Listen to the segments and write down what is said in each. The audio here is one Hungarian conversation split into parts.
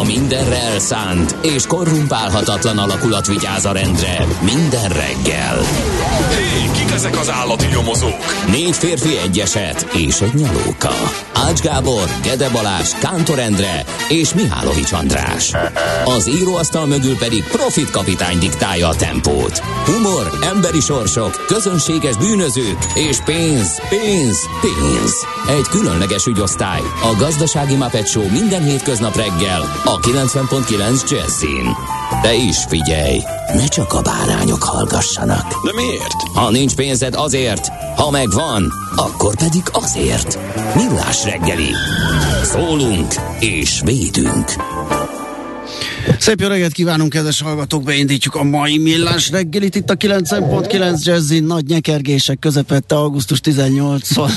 A mindenre elszánt és korrumpálhatatlan alakulat vigyáz a rendre minden reggel. Hé, kik ezek az állati nyomozók? Négy férfi egyeset és egy nyalóka. Ács Gábor, Gede Balázs, Kántor Endre és Mihálovics András. Az íróasztal mögül pedig Profit kapitány diktálja a tempót. Humor, emberi sorsok, közönséges bűnözők és pénz, pénz, pénz. Egy különleges ügyosztály. A Gazdasági Muppet Show minden hétköznap reggel a 90.9 Jazzin. De is figyelj, ne csak a bárányok hallgassanak. De miért? Ha nincs pénzed azért, ha megvan, akkor pedig azért. Millás reggeli. Szólunk és védünk. Szép jó reggelt kívánunk, kedves hallgatók! Beindítjuk a mai millás reggelit itt a 9.9 Jazzy nagy nyekergések közepette augusztus 18-on.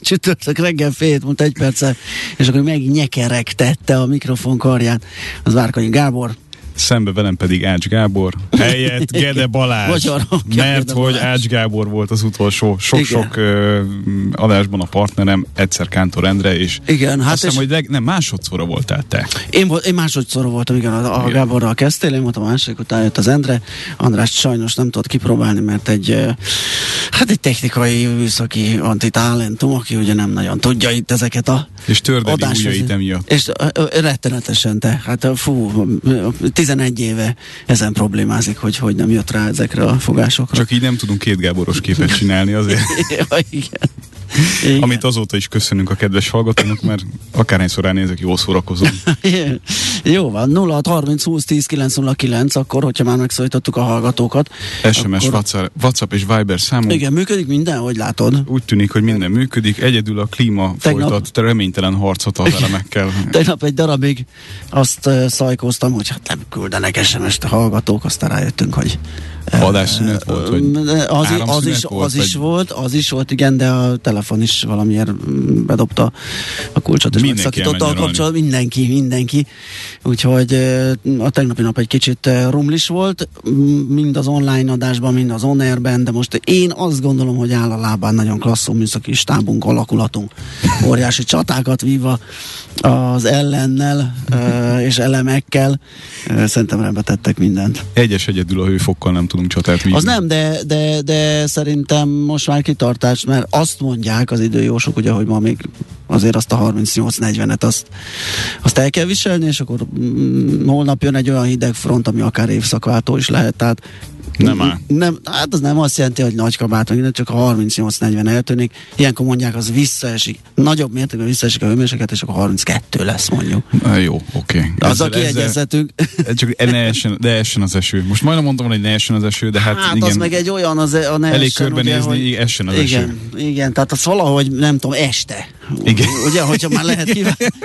Csütörtök reggel fél múlt egy perccel, és akkor megnyekeregtette a mikrofon karját. Az Várkanyi Gábor, Szembe velem pedig Ács Gábor, helyett Gede Balázs. Magyar, mert hogy. Ács Gábor volt az utolsó sok-sok ö, adásban a partnerem, egyszer Kántor Endre, és Igen, hát azt hiszem, hogy leg, nem, másodszorra voltál te. Én, én másodszor voltam, igen, a, a Gáborral kezdtél, én voltam a második, utána jött az Endre. András sajnos nem tudott kipróbálni, mert egy, hát egy technikai műszaki antitalentum, aki ugye nem nagyon tudja itt ezeket a És tördeli ujjait emiatt. És rettenetesen te, hát fú, ö, 11 éve ezen problémázik, hogy hogy nem jött rá ezekre a fogásokra. Csak így nem tudunk két Gáboros képet csinálni azért, ja, igen. Igen. amit azóta is köszönünk a kedves hallgatónak, mert akárhányszor ránézek, jól szórakozom. Jó van, 06 30 20 10 909, akkor, hogyha már megszólítottuk a hallgatókat. SMS, akkor, WhatsApp, WhatsApp és Viber számunk. Igen, működik minden, hogy látod? Úgy tűnik, hogy minden működik, egyedül a klíma Tegnap- folytat reménytelen harcot az elemekkel. Tegnap egy darabig azt szajkóztam, hogy hát nem küldenek SMS-t a hallgatók, aztán rájöttünk, hogy Adásszünet volt, vagy az, az, is, volt, az is vagy- volt, az is volt, igen, de a telefon is valamiért mm, bedobta a kulcsot, és Mindenki megszakította a elment kapcsolat, mindenki, mindenki. Úgyhogy a tegnapi nap egy kicsit rumlis volt, mind az online adásban, mind az on airben, de most én azt gondolom, hogy áll a lábán nagyon klasszó műszaki stábunk, alakulatunk, óriási csatákat vívva az ellennel és elemekkel. Szerintem rendbe tettek mindent. Egyes egyedül a hőfokkal nem tudunk csatát vívni. Az nem, de, de, de szerintem most már kitartás, mert azt mondják az időjósok, ugye, hogy ma még azért azt a 38-40-et azt, azt el kell viselni, és akkor mm, holnap jön egy olyan hideg front, ami akár évszakváltó is lehet, tehát Nem áll. nem, hát az nem azt jelenti, hogy nagy kabát, minden, csak a 38-40 eltűnik. Ilyenkor mondják, az visszaesik. Nagyobb mértékben visszaesik a hőmérséklet, és akkor 32 lesz mondjuk. Na, jó, oké. Az, aki egyezzetünk. Csak ne essen, de essen az eső. Most majdnem mondtam, hogy ne essen az eső, de hát, Hát igen. az meg egy olyan, az, a ne Elég essen, körbenézni, ugye, így essen az igen, Igen, tehát az valahogy, nem tudom, este. Igen. Ugye, hogyha már lehet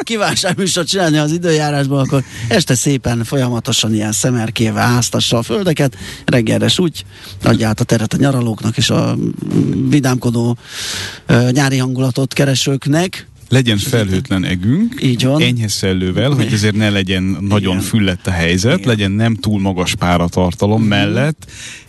kívánságműsort csinálni az időjárásban, akkor este szépen folyamatosan ilyen szemerkéve áztassa a földeket, reggelre úgy adja át a teret a nyaralóknak és a vidámkodó nyári hangulatot keresőknek. Legyen felhőtlen egünk, Így van. enyhe szellővel, hogy ezért ne legyen nagyon Igen. füllett a helyzet, Igen. Mhm. legyen nem túl magas páratartalom mellett,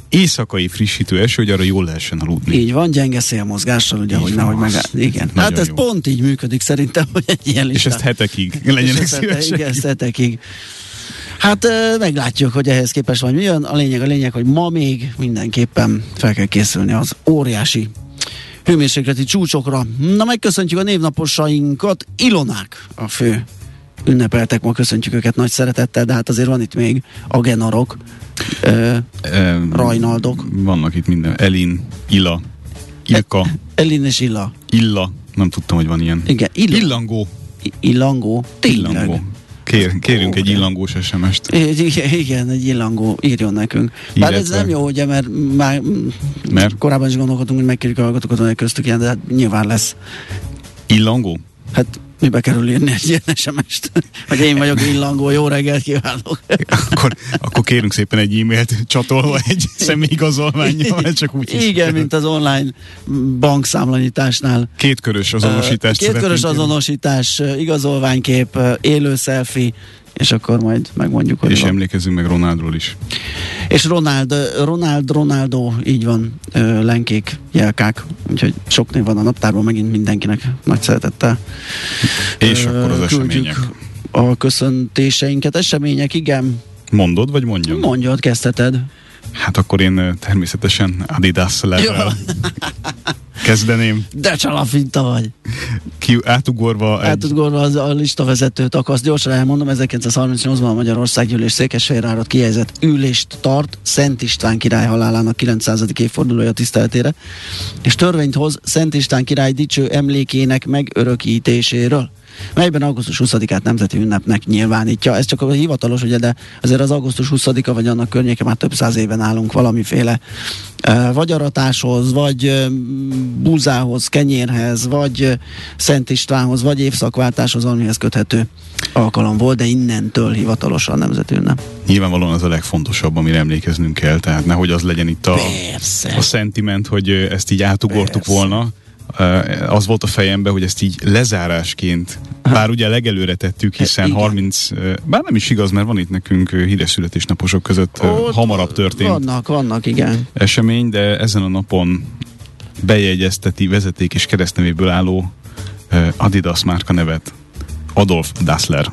éjszakai frissítő eső, hogy arra jól lehessen aludni. Így van, gyenge szélmozgással, ugye, Így hogy nehogy meg... Igen. Nagyon hát ez jó. pont így működik szerintem, hogy egy ilyen És listán- ezt hetekig legyenek És szívesek. Igen, ezt hetekig. Hát meglátjuk, hogy ehhez képest vagy mi jön. A lényeg, a lényeg, hogy ma még mindenképpen fel kell készülni az óriási hőmérsékleti csúcsokra. Na, megköszöntjük a névnaposainkat. Ilonák a fő ünnepeltek ma, köszöntjük őket nagy szeretettel, de hát azért van itt még Agenarok, ö, Em, Rajnaldok. Vannak itt minden. Elin, Ila, Ilka, Elin és Illa. Illa, nem tudtam, hogy van ilyen. Igen, Illa. Illangó. Illangó. Tényleg. Illangó. Kér, kérünk egy illangós SMS-t. Igen, igen, egy illangó írjon nekünk. Bár ez Illetve- nem jó, ugye, mert már mert korábban is gondolkodtunk, hogy megkérjük a hallgatókat, hogy köztük ilyen, de hát nyilván lesz. Illangó? Hát Mibe kerül írni egy ilyen SMS-t? Hogy én vagyok villangó, jó reggelt kívánok. akkor, akkor kérünk szépen egy e-mailt csatolva egy személyigazolványjal, mert csak úgy Igen, mint az online bankszámlanyításnál. Kétkörös azonosítást Kétkörös azonosítás, igazolványkép, élő selfie, és akkor majd megmondjuk, hogy És van. emlékezzünk meg Ronaldról is. És Ronald, Ronald, Ronaldo, így van, lenkék, jelkák, úgyhogy sok név van a naptárban, megint mindenkinek nagy szeretettel. És ö, akkor az események. A köszöntéseinket, események, igen. Mondod, vagy mondjam? Mondjad, kezdheted. Hát akkor én természetesen Adidas level kezdeném. De csalafinta vagy. Ki, átugorva egy, gondolni az a listavezetőt akarsz. Gyorsan elmondom, 1938-ban a Magyarországgyűlés Székesfehérvárot kihelyezett ülést tart Szent István király halálának 900. évfordulója tiszteletére, és törvényt hoz Szent István király dicső emlékének megörökítéséről melyben augusztus 20-át nemzeti ünnepnek nyilvánítja. Ez csak a hivatalos, ugye, de azért az augusztus 20-a vagy annak környéke már több száz éven állunk valamiféle vagy aratáshoz, vagy búzához, kenyérhez, vagy Szent Istvánhoz, vagy évszakváltáshoz, valamihez köthető alkalom volt, de innentől hivatalosan nemzeti ünnep. nyilvánvalóan az a legfontosabb, amire emlékeznünk kell, tehát nehogy az legyen itt a, Persze. a szentiment, hogy ezt így átugortuk Persze. volna. Az volt a fejemben, hogy ezt így lezárásként, bár ugye legelőre tettük, hiszen igen. 30, ö, bár nem is igaz, mert van itt nekünk híres születésnaposok között Ott hamarabb történt Vannak, vannak, igen. esemény, de ezen a napon bejegyezteti vezeték és keresztnevéből álló Adidas márka nevet. Adolf Dassler.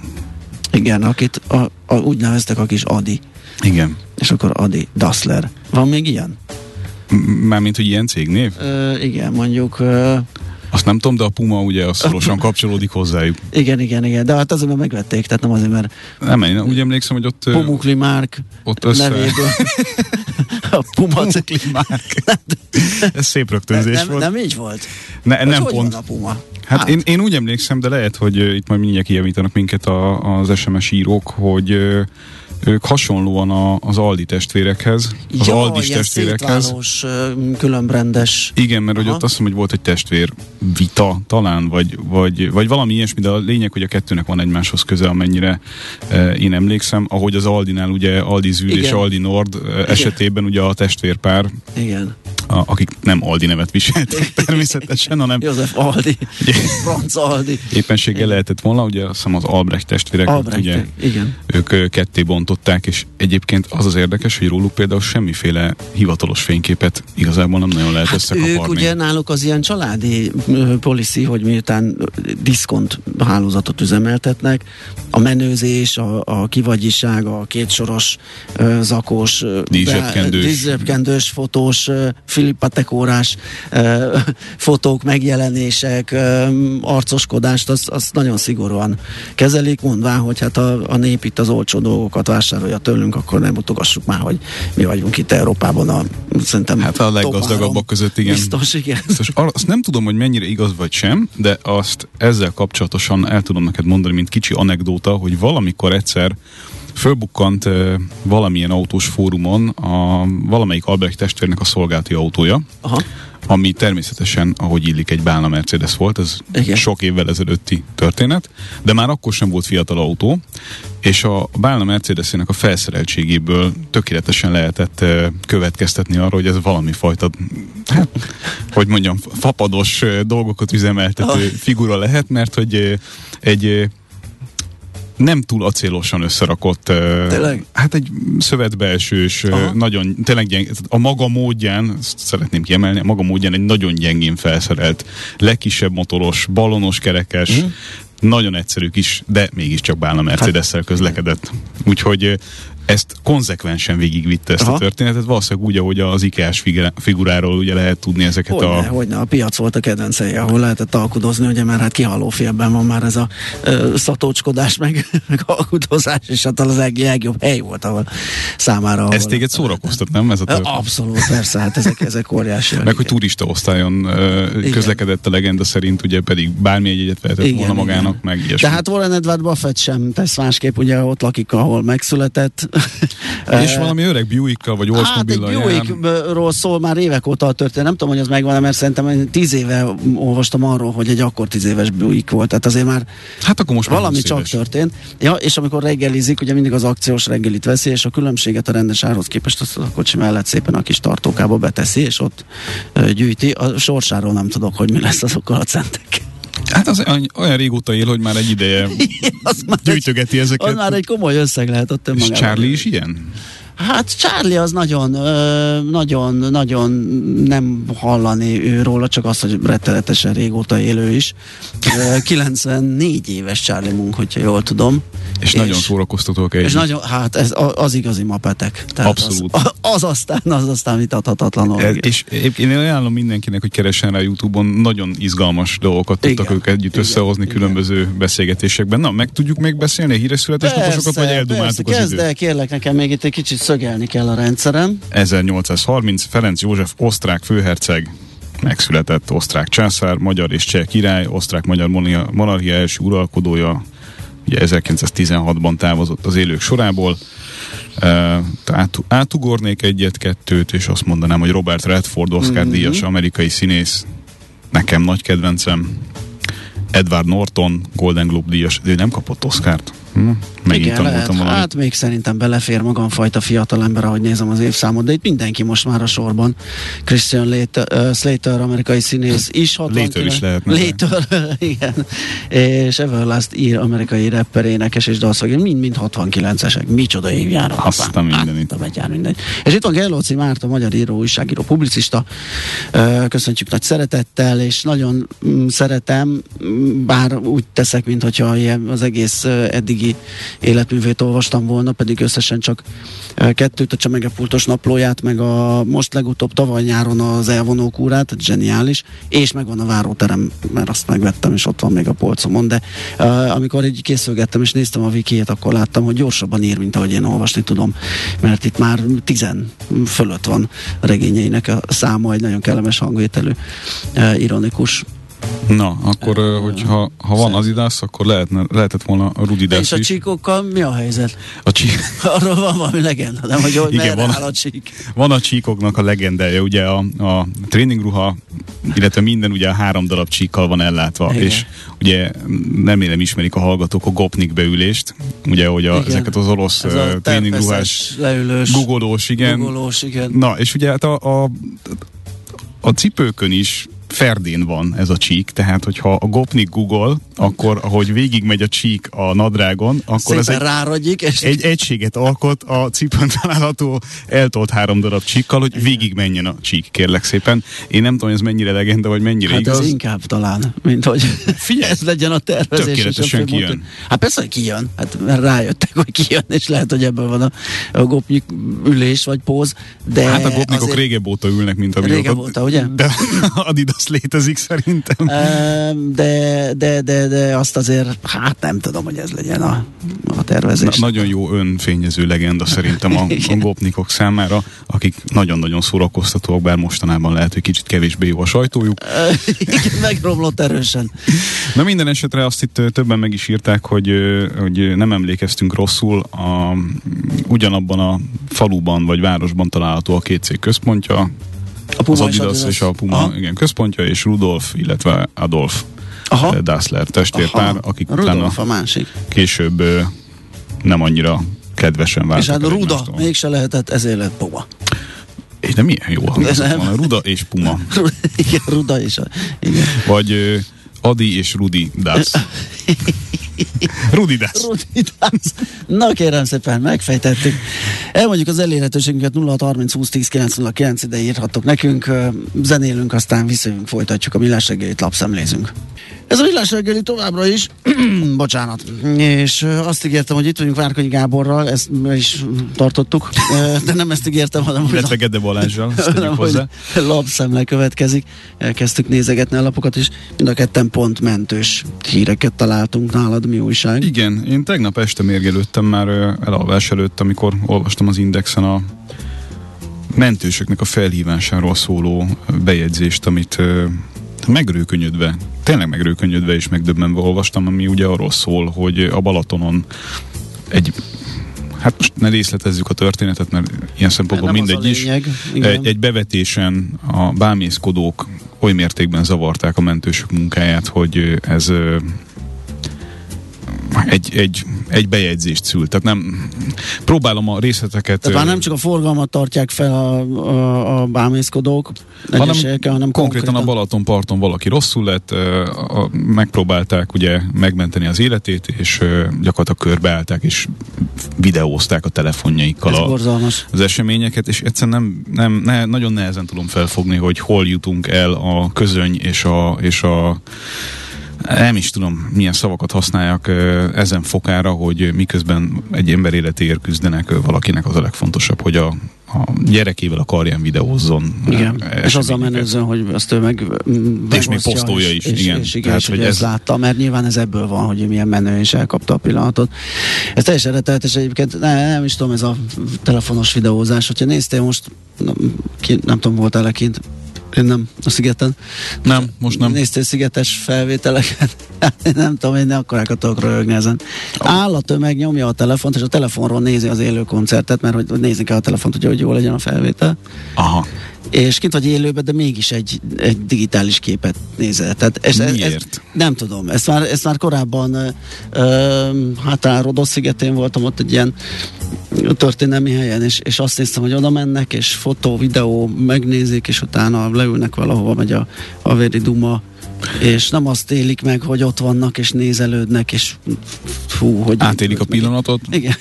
Igen, akit a, a, úgy neveztek a kis Adi. Igen. És akkor Adi Dassler. Van még ilyen? Mármint, hogy ilyen cégnév? Ö, igen, mondjuk... Ö, Azt nem tudom, de a Puma ugye az szorosan kapcsolódik hozzájuk. igen, igen, igen. De hát azért, mert megvették, tehát nem azért, mert Nem, én úgy emlékszem, hogy ott, Pumukli Márk ott össze... nevéből. a Puma Pumukli Márk. Ez szép rögtönzés nem, volt. nem így volt? ne, Vagy nem pont. a Puma? Hát, én, én úgy emlékszem, de lehet, hogy itt majd mindjárt kijavítanak minket a, az SMS írók, hogy ők hasonlóan a, az Aldi testvérekhez, az ja, Aldis testvérekhez. különbrendes. Igen, mert hogy Aha. ott azt hiszem, hogy volt egy testvér vita talán, vagy, vagy, vagy valami ilyesmi, de a lényeg, hogy a kettőnek van egymáshoz köze, amennyire e, én emlékszem. Ahogy az Aldinál ugye Aldi Zűr és Igen. Aldi Nord e, esetében ugye a testvérpár, Igen. a, akik nem Aldi nevet viseltek természetesen, hanem József Aldi. Franz Aldi. éppenséggel lehetett volna, ugye azt hiszem az Albrecht testvérek, Albrecht, ugye igen. Ők ketté bontották, és egyébként az az érdekes, hogy róluk például semmiféle hivatalos fényképet igazából nem nagyon lehet Hát összekaparni. ők ugye náluk az ilyen családi policy, hogy miután diszkont hálózatot üzemeltetnek, a menőzés, a, a kivagyiság, a kétsoros zakós, Díszsebkendős. díszsebkendős fotós, Filippatekórás fotók, megjelenések, arcoskodást, azt, azt nagyon szigorúan kezelik, mondván, hogy hát a, a nép itt az olcsó dolgokat vásárolja tőlünk, akkor nem mutogassuk már, hogy mi vagyunk itt Európában a, szerintem Hát a leggazdagabbak között, igen. Biztos, igen. Biztos, azt nem tudom, hogy mennyire igaz vagy sem, de azt ezzel kapcsolatosan el tudom neked mondani, mint kicsi anekdóta, hogy valamikor egyszer fölbukkant valamilyen autós fórumon a valamelyik Albrecht testvérnek a szolgálati autója, Aha. ami természetesen, ahogy illik, egy Bálna Mercedes volt, ez Igen. Sok évvel ezelőtti történet, de már akkor sem volt fiatal autó, és a Bálna Mercedesének a felszereltségéből tökéletesen lehetett következtetni arra, hogy ez valami fajta, hát, hogy mondjam, fapados dolgokat üzemeltető figura lehet, mert hogy egy nem túl acélosan összerakott, Tényleg? hát egy szövetbeelsős, uh, Aha. nagyon, tényleg gyeng, a maga módján, ezt szeretném kiemelni, a maga módján egy nagyon gyengén felszerelt, legkisebb motoros, balonos kerekes, Mhm. nagyon egyszerű kis, de mégiscsak Bálna Mercedes-szel Hát, közlekedett. Úgyhogy ezt konzekvensen végigvitte ezt Aha. a történetet, valószínűleg úgy, ahogy az figura- figuráról ugye lehet tudni ezeket Hogyne, a... hogyne, a piac volt a kedvencei, ahol lehetett alkudozni, ugye, mert hát kihaló félben van már ez a ö, szatócskodás, meg, meg alkudozás, és hát az leg, legjobb hely volt, ahol számára. Ahol Ez téged szórakoztat, nem? Ez a történet? Abszolút, persze, hát ezek, ezek óriási. Meg hogy turista osztályon ö, közlekedett a legenda szerint, ugye pedig bármilyen jegyet vehetett Igen, volna magának, igen. meg ilyesmi. De hát Warren Edward Buffett sem tesz másképp, ugye ott lakik, ahol megszületett, És valami öreg Buickkal vagy Hát egy Oldsmobile-lal. Buickról szól már évek óta a történet. Nem tudom, hogy az megvan, mert szerintem tíz éve olvastam arról, hogy egy akkor tíz éves Buick volt. Tehát azért már Hát akkor most valami 20 csak éves. történt. Ja, és amikor reggelizik, ugye mindig az akciós reggelit veszi, és a különbséget a rendes árhoz képest azt a kocsi mellett szépen a kis tartókába beteszi, és ott gyűjti. A sorsáról nem tudok, hogy mi lesz azokkal a centekkel. Hát az olyan- régóta él, hogy már egy ideje az gyűjtögeti ezeket. az már egy komoly összeg lehet ott És önmagában. Charlie is ilyen? Hát Charlie az nagyon, nagyon, nagyon nem hallani ő róla, csak az, hogy rettenetesen régóta élő is. Ö, 94 éves Charlie Munk, hogyha jól tudom. És, nagyon szórakoztatóak egy. És nagyon, hát ez az igazi mapetek. Abszolút. Az, az aztán, az aztán vitathatatlanul. Ez- És én ajánlom mindenkinek, hogy keressen rá Youtube-on, nagyon izgalmas dolgokat tudtak Igen, ők együtt igen, összehozni igen. különböző beszélgetésekben. Na, meg tudjuk még beszélni a híres születésnaposokat, vagy eldumáltuk az kezd időt? kérlek nekem még itt egy kicsit szögelni kell a rendszerem. 1830 Ferenc József osztrák főherceg megszületett osztrák császár, magyar és cseh király, osztrák-magyar monarchia első uralkodója, ugye 1916-ban távozott az élők sorából. Át, átugornék egyet-kettőt, és azt mondanám, hogy Robert Redford, Oscar Mhm. díjas amerikai színész, nekem nagy kedvencem. Edward Norton, Golden Globe díjas, de ő nem kapott Oscárt. Hm? Megint Igen, lehet. valamit. Hát még szerintem belefér magamfajta fiatalember, ahogy nézem az évszámot, de itt mindenki most már a sorban. Christian Later, uh, Slater, amerikai színész is. 69 Later is lehetne. Later, igen. És Everlast ír, amerikai rapper, énekes és dalszagér, mind-mind 69-esek. Micsoda évjára. Azt a mindenit. Betyár mindegy. És itt van Gellóci Márta, magyar író, újságíró, publicista. Köszöntjük nagy szeretettel, és nagyon mm, szeretem, mm, bár úgy teszek, mintha az egész ö, eddigi életművét olvastam volna, pedig összesen csak ö, kettőt, a csemegepultos naplóját, meg a most legutóbb tavaly nyáron az elvonók úrát, zseniális, és megvan a váróterem, mert azt megvettem, és ott van még a polcomon, de ö, amikor így készülgettem, és néztem a wikijét, akkor láttam, hogy gyorsabban ír, mint ahogy én olvasni tudom, mert itt már tizen fölött van regényeinek a száma, egy nagyon kellemes hangvételű, ö, ironikus. Na, akkor, ö, hogyha ha van az idász, akkor lehetne, lehetett volna a Rudi És a is. csíkokkal mi a helyzet? A csí... Arról van valami legenda, nem? Hogy, hogy Igen, van. áll a csík. Van a csíkoknak a legendája, ugye a, a tréningruha, illetve minden ugye a három darab csíkkal van ellátva, Igen. és ugye remélem ismerik a hallgatók a gopnik beülést, ugye, hogy a, Igen. ezeket az orosz Ez a tréningruhás, leülős, gugolós, igen. gugolós, igen. Na, és ugye hát a, a, a cipőkön is ferdén van ez a csík, tehát hogyha a gopnik Google, akkor ahogy végigmegy a csík a nadrágon, akkor Szépen ez egy ráragyik, és egy egységet alkot a cipőn található eltolt három darab csíkkal, hogy végig menjen a csík, kérlek szépen. Én nem tudom, hogy ez mennyire legenda, vagy mennyire Hát igaz. ez inkább talán, mint hogy Figyelj, ez legyen a tervezés. és tökéletesen a kijön. Hát persze, hogy kijön. Hát mert rájöttek, hogy kijön, és lehet, hogy ebből van a, a gopnyik ülés vagy póz. De Hát a gopnikok azért- régebb óta ülnek, mint a Régebb óta, ugye? De Adidas létezik szerintem. Ehm, De, de, de, de azt azért, hát nem tudom, hogy ez legyen a, a tervezés. Na, nagyon jó önfényező legenda szerintem a, a gopnikok számára, akik nagyon-nagyon szórakoztatóak, bár mostanában lehet, hogy kicsit kevésbé jó a sajtójuk. Igen, megromlott erősen. Na minden esetre azt itt többen meg is írták, hogy, hogy nem emlékeztünk rosszul. A, ugyanabban a faluban vagy városban található a két cég központja, A az Puma Adidas és a Puma Aha. igen, központja, és Rudolf, illetve Adolf Aha. ö, Dassler testvérpár, Aha. akik utána Rudolf a másik. később ö, nem annyira kedvesen váltak És hát Ruda egymástól. mégse lehetett, ezért lett Puma. És de milyen jó hangzott volna, Ruda és Puma. Igen, Ruda is. A, igen. Vagy ö, Adi és Rudi Dasz. Rudi Dasz. Rudi Dász. Na kérem szépen, megfejtettük. Elmondjuk az elérhetőségünket 0630 20 10 909 ide írhattok nekünk, zenélünk, aztán visszajövünk, folytatjuk a millás reggelit, lapszemlézünk. Ez a millás reggeli továbbra is, bocsánat, és azt ígértem, hogy itt vagyunk Várkonyi Gáborral, ezt is tartottuk, de nem ezt ígértem, hanem hogy Illetve Gede Balázsral, hanem, hozzá. lapszemle következik. Elkezdtük nézegetni a lapokat, és mind a ketten pont mentős híreket találtunk nálad, mi újság. Igen, én tegnap este mérgelődtem már elalvás előtt, amikor olvastam az Indexen a mentősöknek a felhívásáról szóló bejegyzést, amit megrőkönyödve, tényleg megrőkönyödve és megdöbbenve olvastam, ami ugye arról szól, hogy a Balatonon egy hát most ne részletezzük a történetet, mert ilyen szempontból Nem mindegy is. Egy, egy bevetésen a bámészkodók oly mértékben zavarták a mentősök munkáját, hogy ez egy, egy, egy bejegyzést szült. Tehát nem próbálom a részleteket Tehát már nem csak a forgalmat tartják fel a, a, a bámészkodók, hanem hanem konkrétan a Balaton parton valaki rosszul lett, ö, a, megpróbálták ugye megmenteni az életét, és gyakorlatilag körbeállták, és videózták a telefonjaikkal a, borzalmas. az eseményeket, és egyszerűen nem, nem ne, nagyon nehezen tudom felfogni, hogy hol jutunk el a közöny és a, és a nem is tudom, milyen szavakat használjak ezen fokára, hogy miközben egy ember életéért küzdenek, valakinek az a legfontosabb, hogy a, a gyerekével a karján videózzon. Igen, és azzal menőzön, hogy azt ő meg És még posztolja is, és, igen. És, igen, Tehát, és hogy hogy ez- látta, mert nyilván ez ebből van, hogy milyen menő és elkapta a pillanatot. Ez teljesen rettenetes egyébként, ne, nem is tudom, ez a telefonos videózás, hogyha néztél most, nem, ki, nem tudom, voltál-e kint, én nem, a szigeten. Nem, most nem. Néztél szigetes felvételeket? Én nem tudom, én ne akkorákat tudok röhögni ezen. Áll a tömeg, nyomja a telefont, és a telefonról nézi az élő koncertet, mert hogy, nézni kell a telefont, hogy, hogy jó legyen a felvétel Aha. És kint vagy élőben, de mégis egy, egy digitális képet nézel. Tehát ez, ez, ez, Miért? nem tudom, ezt már, ezt már korábban ö, hát a Rodos szigetén voltam ott egy ilyen történelmi helyen, és, és azt néztem, hogy oda mennek, és fotó, videó megnézik, és utána leülnek valahova, megy a, a véri duma, és nem azt élik meg, hogy ott vannak, és nézelődnek, és fú, hogy... Átélik a pillanatot. Igen,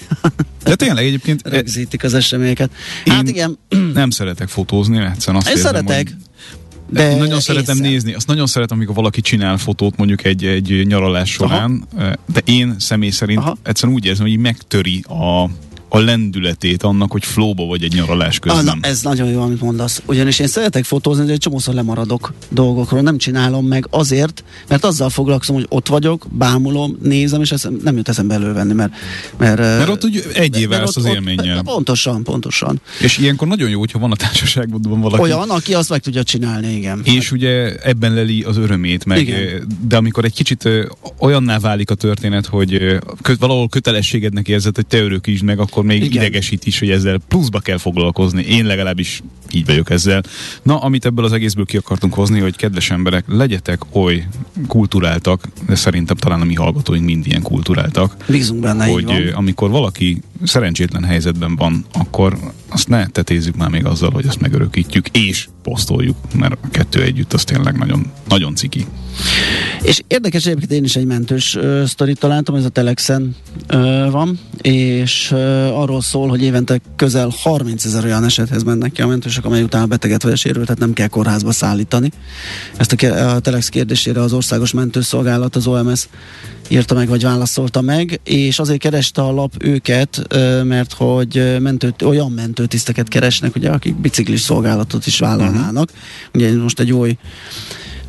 De tényleg egyébként rögzítik az eseményeket. Hát igen, nem szeretek fotózni, egyszerűen azt én érzem, szeretek, hogy de nagyon szeretem észre. nézni, azt nagyon szeretem, amikor valaki csinál fotót mondjuk egy, egy nyaralás során, de én személy szerint Aha. egyszerűen úgy érzem, hogy megtöri a, a lendületét annak, hogy flóba vagy egy nyaralás Ah, közben. na, ez nagyon jó, amit mondasz. Ugyanis én szeretek fotózni, de egy csomószor lemaradok dolgokról. Nem csinálom meg azért, mert azzal foglalkozom, hogy ott vagyok, bámulom, nézem, és eszem, nem jut eszembe elővenni, mert... Mert, Mert ott úgy egyé mert válsz az élménnyel. pontosan, pontosan. És ilyenkor nagyon jó, hogyha van a társaságban valaki. Olyan, aki azt meg tudja csinálni, igen. És ugye ebben leli az örömét, meg, Igen. de amikor egy kicsit olyanná válik a történet, hogy valahol kötelességednek érzed, hogy te örökítsd meg, akkor még Igen. Idegesít is, hogy ezzel pluszba kell foglalkozni. Én legalábbis így vagyok ezzel. Na, amit ebből az egészből ki akartunk hozni, hogy kedves emberek, legyetek oly kulturáltak, de szerintem talán a mi hallgatóink mind ilyen kulturáltak, Bízunk benne, hogy van. amikor valaki szerencsétlen helyzetben van, akkor azt ne tetézzük már még azzal, hogy azt megörökítjük, és posztoljuk, mert a kettő együtt az tényleg nagyon, nagyon ciki. És érdekes egyébként én is egy mentős ö, sztorit találtam, ez a Telexen ö, van, és ö, arról szól, hogy évente közel 30 ezer olyan esethez mennek ki a mentősök, amely után a beteget vagy a sérültet nem kell kórházba szállítani. Ezt a, a Telex kérdésére az Országos Mentőszolgálat, az OMS írta meg, vagy válaszolta meg, és azért kereste a lap őket, mert hogy mentőt, olyan mentőtiszteket keresnek, ugye, akik biciklis szolgálatot is vállalnának. Ugye most egy új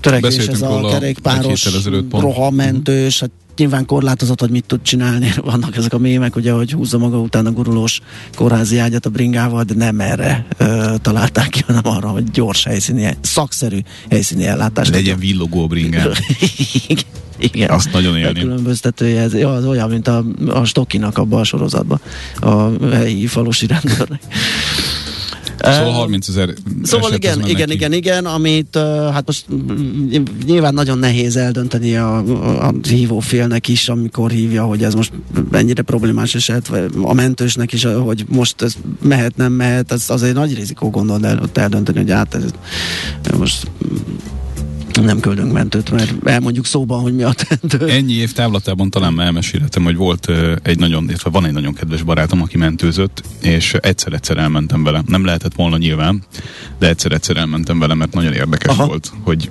törekvés ez a kerékpáros rohamentős, hát nyilván korlátozott, hogy mit tud csinálni. Vannak ezek a mémek, ugye, hogy húzza maga után a gurulós kórházi ágyat a bringával, de nem erre ö, találták ki, hanem arra, hogy gyors helyszíni, szakszerű helyszíni ellátást. Legyen villogó bringán. Igen. Igen. Azt nagyon élném. Különböztetője, ez ja, az olyan, mint a, a Stokinak abban a sorozatban, a helyi falusi rendőrnek. Szóval Eh, 30 ezer Szóval igen, igen, ki. igen, igen, amit hát most mm, nyilván nagyon nehéz eldönteni a, a, hívófélnek is, amikor hívja, hogy ez most mennyire problémás eset, vagy a mentősnek is, hogy most ez mehet, nem mehet, ez azért nagy rizikó gondolod el, ott eldönteni, hogy hát ez most mm, nem küldünk mentőt, mert elmondjuk szóban, hogy mi a tendő. Ennyi év távlatában talán elmesélhetem, hogy volt egy nagyon, illetve van egy nagyon kedves barátom, aki mentőzött, és egyszer-egyszer elmentem vele. Nem lehetett volna nyilván, de egyszer-egyszer elmentem vele, mert nagyon érdekes. Aha. volt, hogy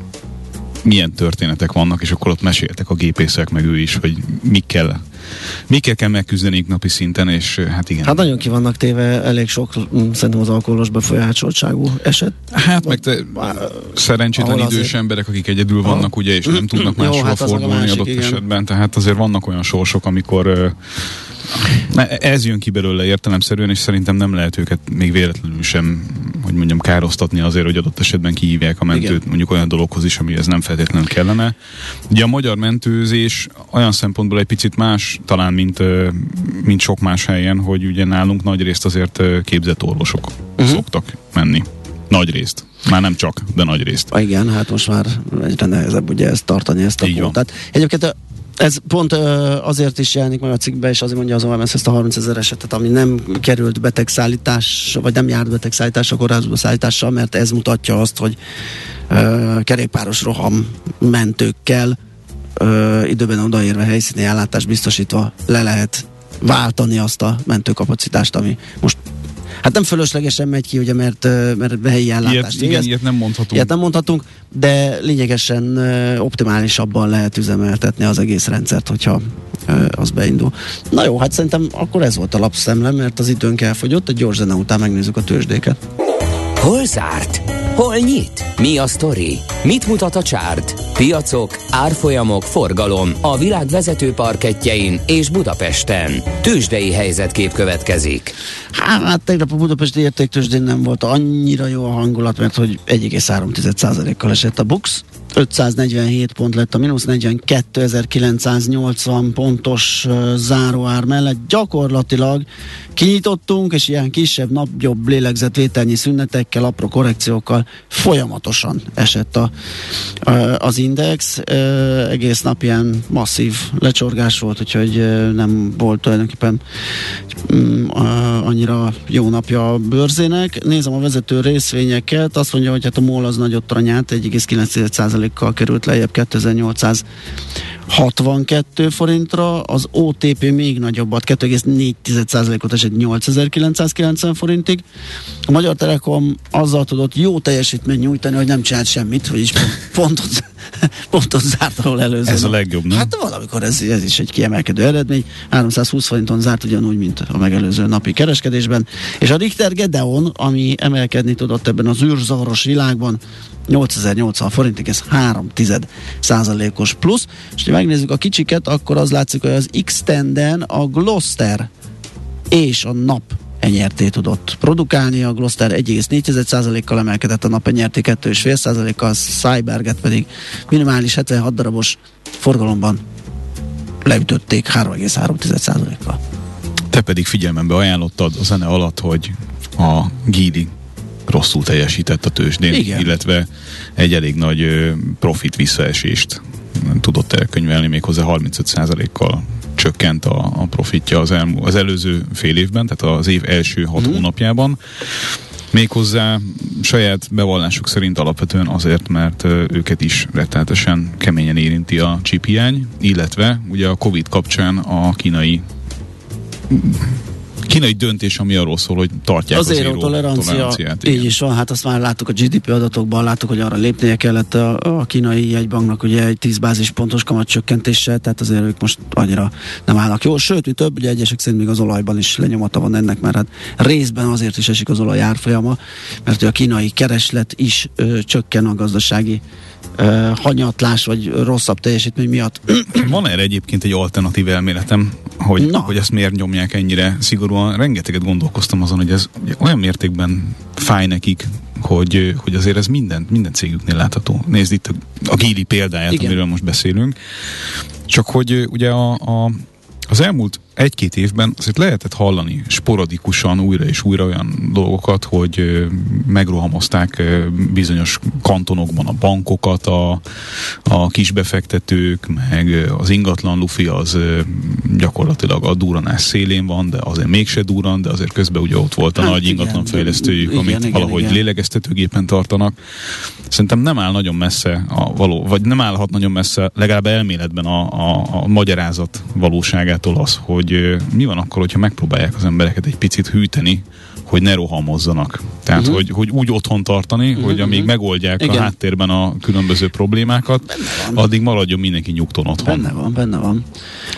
milyen történetek vannak, és akkor ott meséltek a gépészek, meg ő is, hogy mikkel, mikkel kell megküzdeniük napi szinten, és hát igen. Hát nagyon ki vannak téve elég sok, mm, szerintem az alkoholos befolyásoltságú eset. Hát meg te szerencsétlen idős azért- emberek, akik egyedül vannak, ugye, és nem tudnak máshova hát fordulni másik, adott igen. esetben, tehát azért vannak olyan sorsok, amikor Ne, ez jön ki belőle értelemszerűen, és szerintem nem lehet őket még véletlenül sem, hogy mondjam, károsztatni azért, hogy adott esetben kihívják a mentőt Igen. mondjuk olyan dologhoz is, ami ez nem feltétlenül kellene. Ugye a magyar mentőzés olyan szempontból egy picit más talán, mint, mint sok más helyen, hogy ugye nálunk nagy részt azért képzett orvosok uh-huh. szoktak menni. Nagy részt. Már nem csak, de nagy részt. Igen, hát most már egyre nehezebb ugye ezt tartani, ezt a kvótát. Egyébként ez pont azért is jelenik meg a cikkbe, és azért mondja az OMS ezt a 30 ezer esetet, ami nem került betegszállítás, vagy nem járt betegszállítás a kórházba szállítással, mert ez mutatja azt, hogy kerékpáros roham mentőkkel időben odaérve helyszíni ellátást biztosítva le lehet váltani azt a mentőkapacitást, ami most Hát nem fölöslegesen megy ki, ugye, mert, mert helyi ellátást ilyet, Igen, ilyet nem mondhatunk. Ilyet nem mondhatunk, de lényegesen optimálisabban lehet üzemeltetni az egész rendszert, hogyha az beindul. Na jó, hát szerintem akkor ez volt a lapszemlem, mert az időnk elfogyott, egy gyors zene után megnézzük a tőzsdéket. Hol zárt? Hol nyit? Mi a sztori? Mit mutat a csárt? Piacok, árfolyamok, forgalom a világ vezető parketjein és Budapesten. Tőzsdei helyzetkép következik. Hát tegnap a Budapesti értéktőzsdén nem volt annyira jó a hangulat, mert hogy 1,3%-kal esett a Bux, 547 pont lett a mínusz 42.980 pontos záróár mellett. Gyakorlatilag kinyitottunk, és ilyen kisebb, napjobb lélegzetvételnyi szünetekkel, apró korrekciókkal folyamatosan esett a, az index. Egész nap ilyen masszív lecsorgás volt, úgyhogy nem volt tulajdonképpen uh, annyira jó napja a bőrzének. Nézem a vezető részvényeket, azt mondja, hogy hát a MOL az nagyot tranyát, 1,9% 10%-kal került lejjebb 2862 forintra, az OTP még nagyobbat, 2,4%-ot esett 8990 forintig. A Magyar Telekom azzal tudott jó teljesítményt nyújtani, hogy nem csinált semmit, vagyis pontot, pontot zárt ahol előző. Ez a legjobb, nem? Hát valamikor ez, ez is egy kiemelkedő eredmény. 320 forinton zárt ugyanúgy, mint a megelőző napi kereskedésben. És a Richter Gedeon, ami emelkedni tudott ebben az űrzavaros világban, 8080 forintig, ez 3 tized százalékos plusz. És ha megnézzük a kicsiket, akkor az látszik, hogy az x a Gloster és a nap enyerté tudott produkálni. A Gloster 1,4%-kal emelkedett, a nap enyerté 2,5%-kal, a Cyberget pedig minimális 76 darabos forgalomban leütötték 3,3%-kal. Te pedig figyelmembe ajánlottad a zene alatt, hogy a Gidi rosszul teljesített a tőzsdén, Igen. illetve egy elég nagy profit visszaesést tudott elkönyvelni, méghozzá 35%-kal csökkent a, a profitja az, el, az előző fél évben, tehát az év első hat mm. hónapjában. Méghozzá saját bevallásuk szerint alapvetően azért, mert őket is rettenetesen keményen érinti a csiphiány, illetve ugye a Covid kapcsán a kínai kínai döntés, ami arról szól, hogy tartják az, az zéró tolerancia, toleranciát. Így is van, hát azt már láttuk a GDP adatokban, láttuk, hogy arra lépnie kellett a, a kínai jegybanknak ugye egy 10 bázispontos kamatcsökkentéssel, tehát azért ők most annyira nem állnak jól. Sőt, mi több, ugye egyesek szerint még az olajban is lenyomata van ennek, mert hát részben azért is esik az olaj árfolyama, mert a kínai kereslet is ö, csökken a gazdasági uh, hanyatlás vagy rosszabb teljesítmény miatt. Van erre egyébként egy alternatív elméletem, hogy, Na. hogy ezt miért nyomják ennyire szigorúan. Rengeteget gondolkoztam azon, hogy ez olyan mértékben fáj nekik, hogy, hogy azért ez minden, minden cégüknél látható. Nézd itt a, Gili példáját, Igen. amiről most beszélünk. Csak hogy ugye a, a, az elmúlt egy-két évben azért lehetett hallani sporadikusan újra és újra olyan dolgokat, hogy megrohamozták bizonyos kantonokban a bankokat, a, a kisbefektetők, meg az ingatlan lufi az gyakorlatilag a duranás szélén van, de azért mégse duran, de azért közben ugye ott volt a hát nagy ingatlan fejlesztőjük, amit igen, valahogy igen. lélegeztetőgépen tartanak. Szerintem nem áll nagyon messze a való, vagy nem állhat nagyon messze legalább elméletben a, a, a magyarázat valóságától az, hogy hogy mi van akkor, hogyha megpróbálják az embereket egy picit hűteni, hogy ne rohamozzanak. Tehát, uh-huh. hogy, hogy úgy otthon tartani, uh-huh. hogy amíg uh-huh. megoldják Igen. a háttérben a különböző problémákat, addig maradjon mindenki nyugton otthon. Benne van, benne van.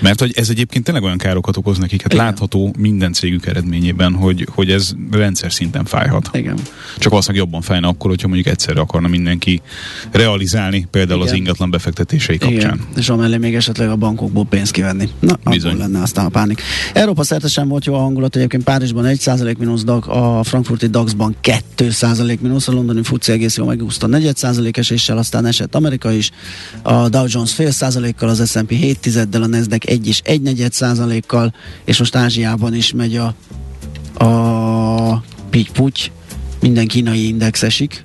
Mert hogy ez egyébként tényleg olyan károkat okoz nekik, hát Igen. látható minden cégük eredményében, hogy, hogy ez rendszer szinten fájhat. Igen. Csak valószínűleg jobban fájna akkor, hogyha mondjuk egyszerre akarna mindenki realizálni, például Igen. az ingatlan befektetései kapcsán. Igen. És amellé még esetleg a bankokból pénzt kivenni. Na, Bizony. lenne aztán a pánik. Európa szerte sem volt jó a hangulat, egyébként Párizsban 1% mínusz, a frankfurti DAX-ban 2% mínusz, a londoni FUCI egész jól megúszta 4% eséssel, aztán esett Amerika is, a Dow Jones fél százalékkal, az S&P 7 tizeddel, a Nasdaq 1 és 1 negyed százalékkal, és most Ázsiában is megy a, a pitty minden kínai index esik,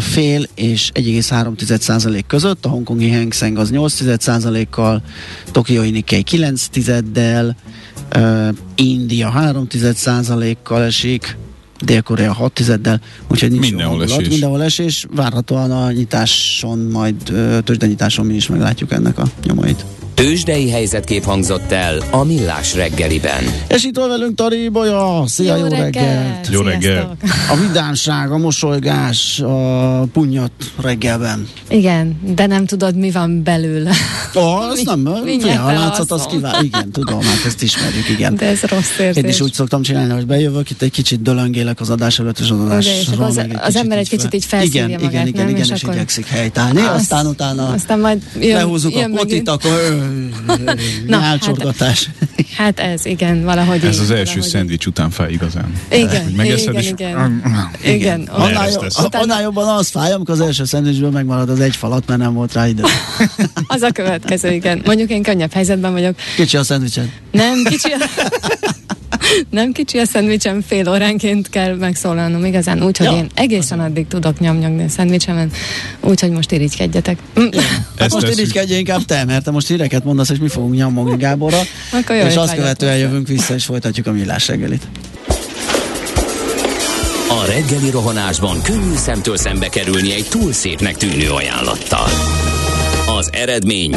fél és 1,3 százalék között, a hongkongi Hang Seng az 8 kal Tokioi Nikkei 9 tizeddel, India 3 kal esik, Dél-Korea 6 tizeddel, úgyhogy nincs mindenhol esés. Mindenhol esés, várhatóan a nyitáson, majd tőzsdenyitáson mi is meglátjuk ennek a nyomait. Tőzsdei helyzetkép hangzott el a Millás reggeliben. És itt van velünk Tari Bolya. Szia, jó, jó reggelt! reggelt. Jó reggelt! A vidánság, a mosolygás, a punyat reggelben. Igen, de nem tudod, mi van belőle. Ó, azt nem, a látszat, az kíván. Igen, tudom, hát ezt ismerjük, igen. De ez rossz érzés. Én is úgy szoktam csinálni, hogy bejövök, itt egy kicsit dölöngélek az adás előtt, és az adás és az, az, az ember egy kicsit így felszívja igen, magát, igen, igen, nem? igen, és, és akkor... igyekszik helytállni, aztán utána aztán majd jön, lehúzzuk a potit, akkor Na, hát, hát ez, igen, valahogy Ez így, az első valahogy szendvics után fáj igazán. Igen, igen, igen, is, igen. igen. Annál, annál jobban az fáj, amikor az első szendvicsből megmarad az egy falat, mert nem volt rá idő. az a következő, igen. Mondjuk én könnyebb helyzetben vagyok. Kicsi a szendvicsed. Nem, kicsi a... nem kicsi a szendvicsem, fél óránként kell megszólalnom igazán, úgyhogy ja. én egészen addig tudok nyomnyogni a szendvicsemen, úgyhogy most irigykedjetek. Ezt most irigykedje inkább te, mert te most híreket mondasz, és mi fogunk nyomogni Gáborra, Akkor és azt követően jövünk vissza, és folytatjuk a millás reggelit. A reggeli rohanásban könnyű szemtől szembe kerülni egy túl szépnek tűnő ajánlattal. Az eredmény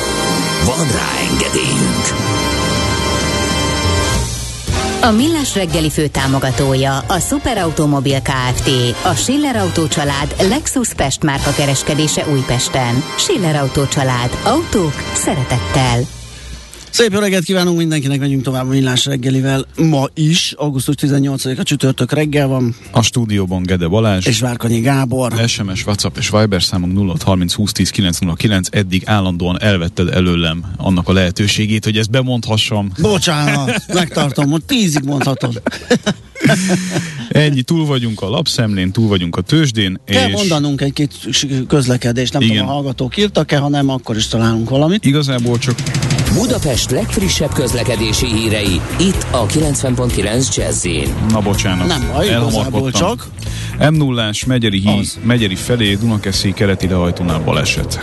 Van rá engedélyünk. A Millás reggeli fő támogatója a Superautomobil KFT, a Schiller Auto család Lexus Pest márka kereskedése Újpesten. Schiller Auto család. Autók szeretettel. Szép jó reggelt kívánunk mindenkinek, megyünk tovább a millás reggelivel. Ma is, augusztus 18-a csütörtök reggel van. A stúdióban Gede Balázs. És Várkanyi Gábor. SMS, WhatsApp és Viber számunk 0630 20 10 909. Eddig állandóan elvetted előlem annak a lehetőségét, hogy ezt bemondhassam. Bocsánat, megtartom, hogy tízig mondhatod. Ennyi, túl vagyunk a lapszemlén, túl vagyunk a tőzsdén. Kell és... mondanunk egy-két közlekedést, nem Igen. tudom, a hallgatók írtak-e, hanem akkor is találunk valamit. Igazából csak Budapest legfrissebb közlekedési hírei, itt a 90.9 jazz Na bocsánat. Nem baj, igazából csak. M 0 Megyeri híd, Megyeri felé, Dunakeszi keleti lehajtónál baleset.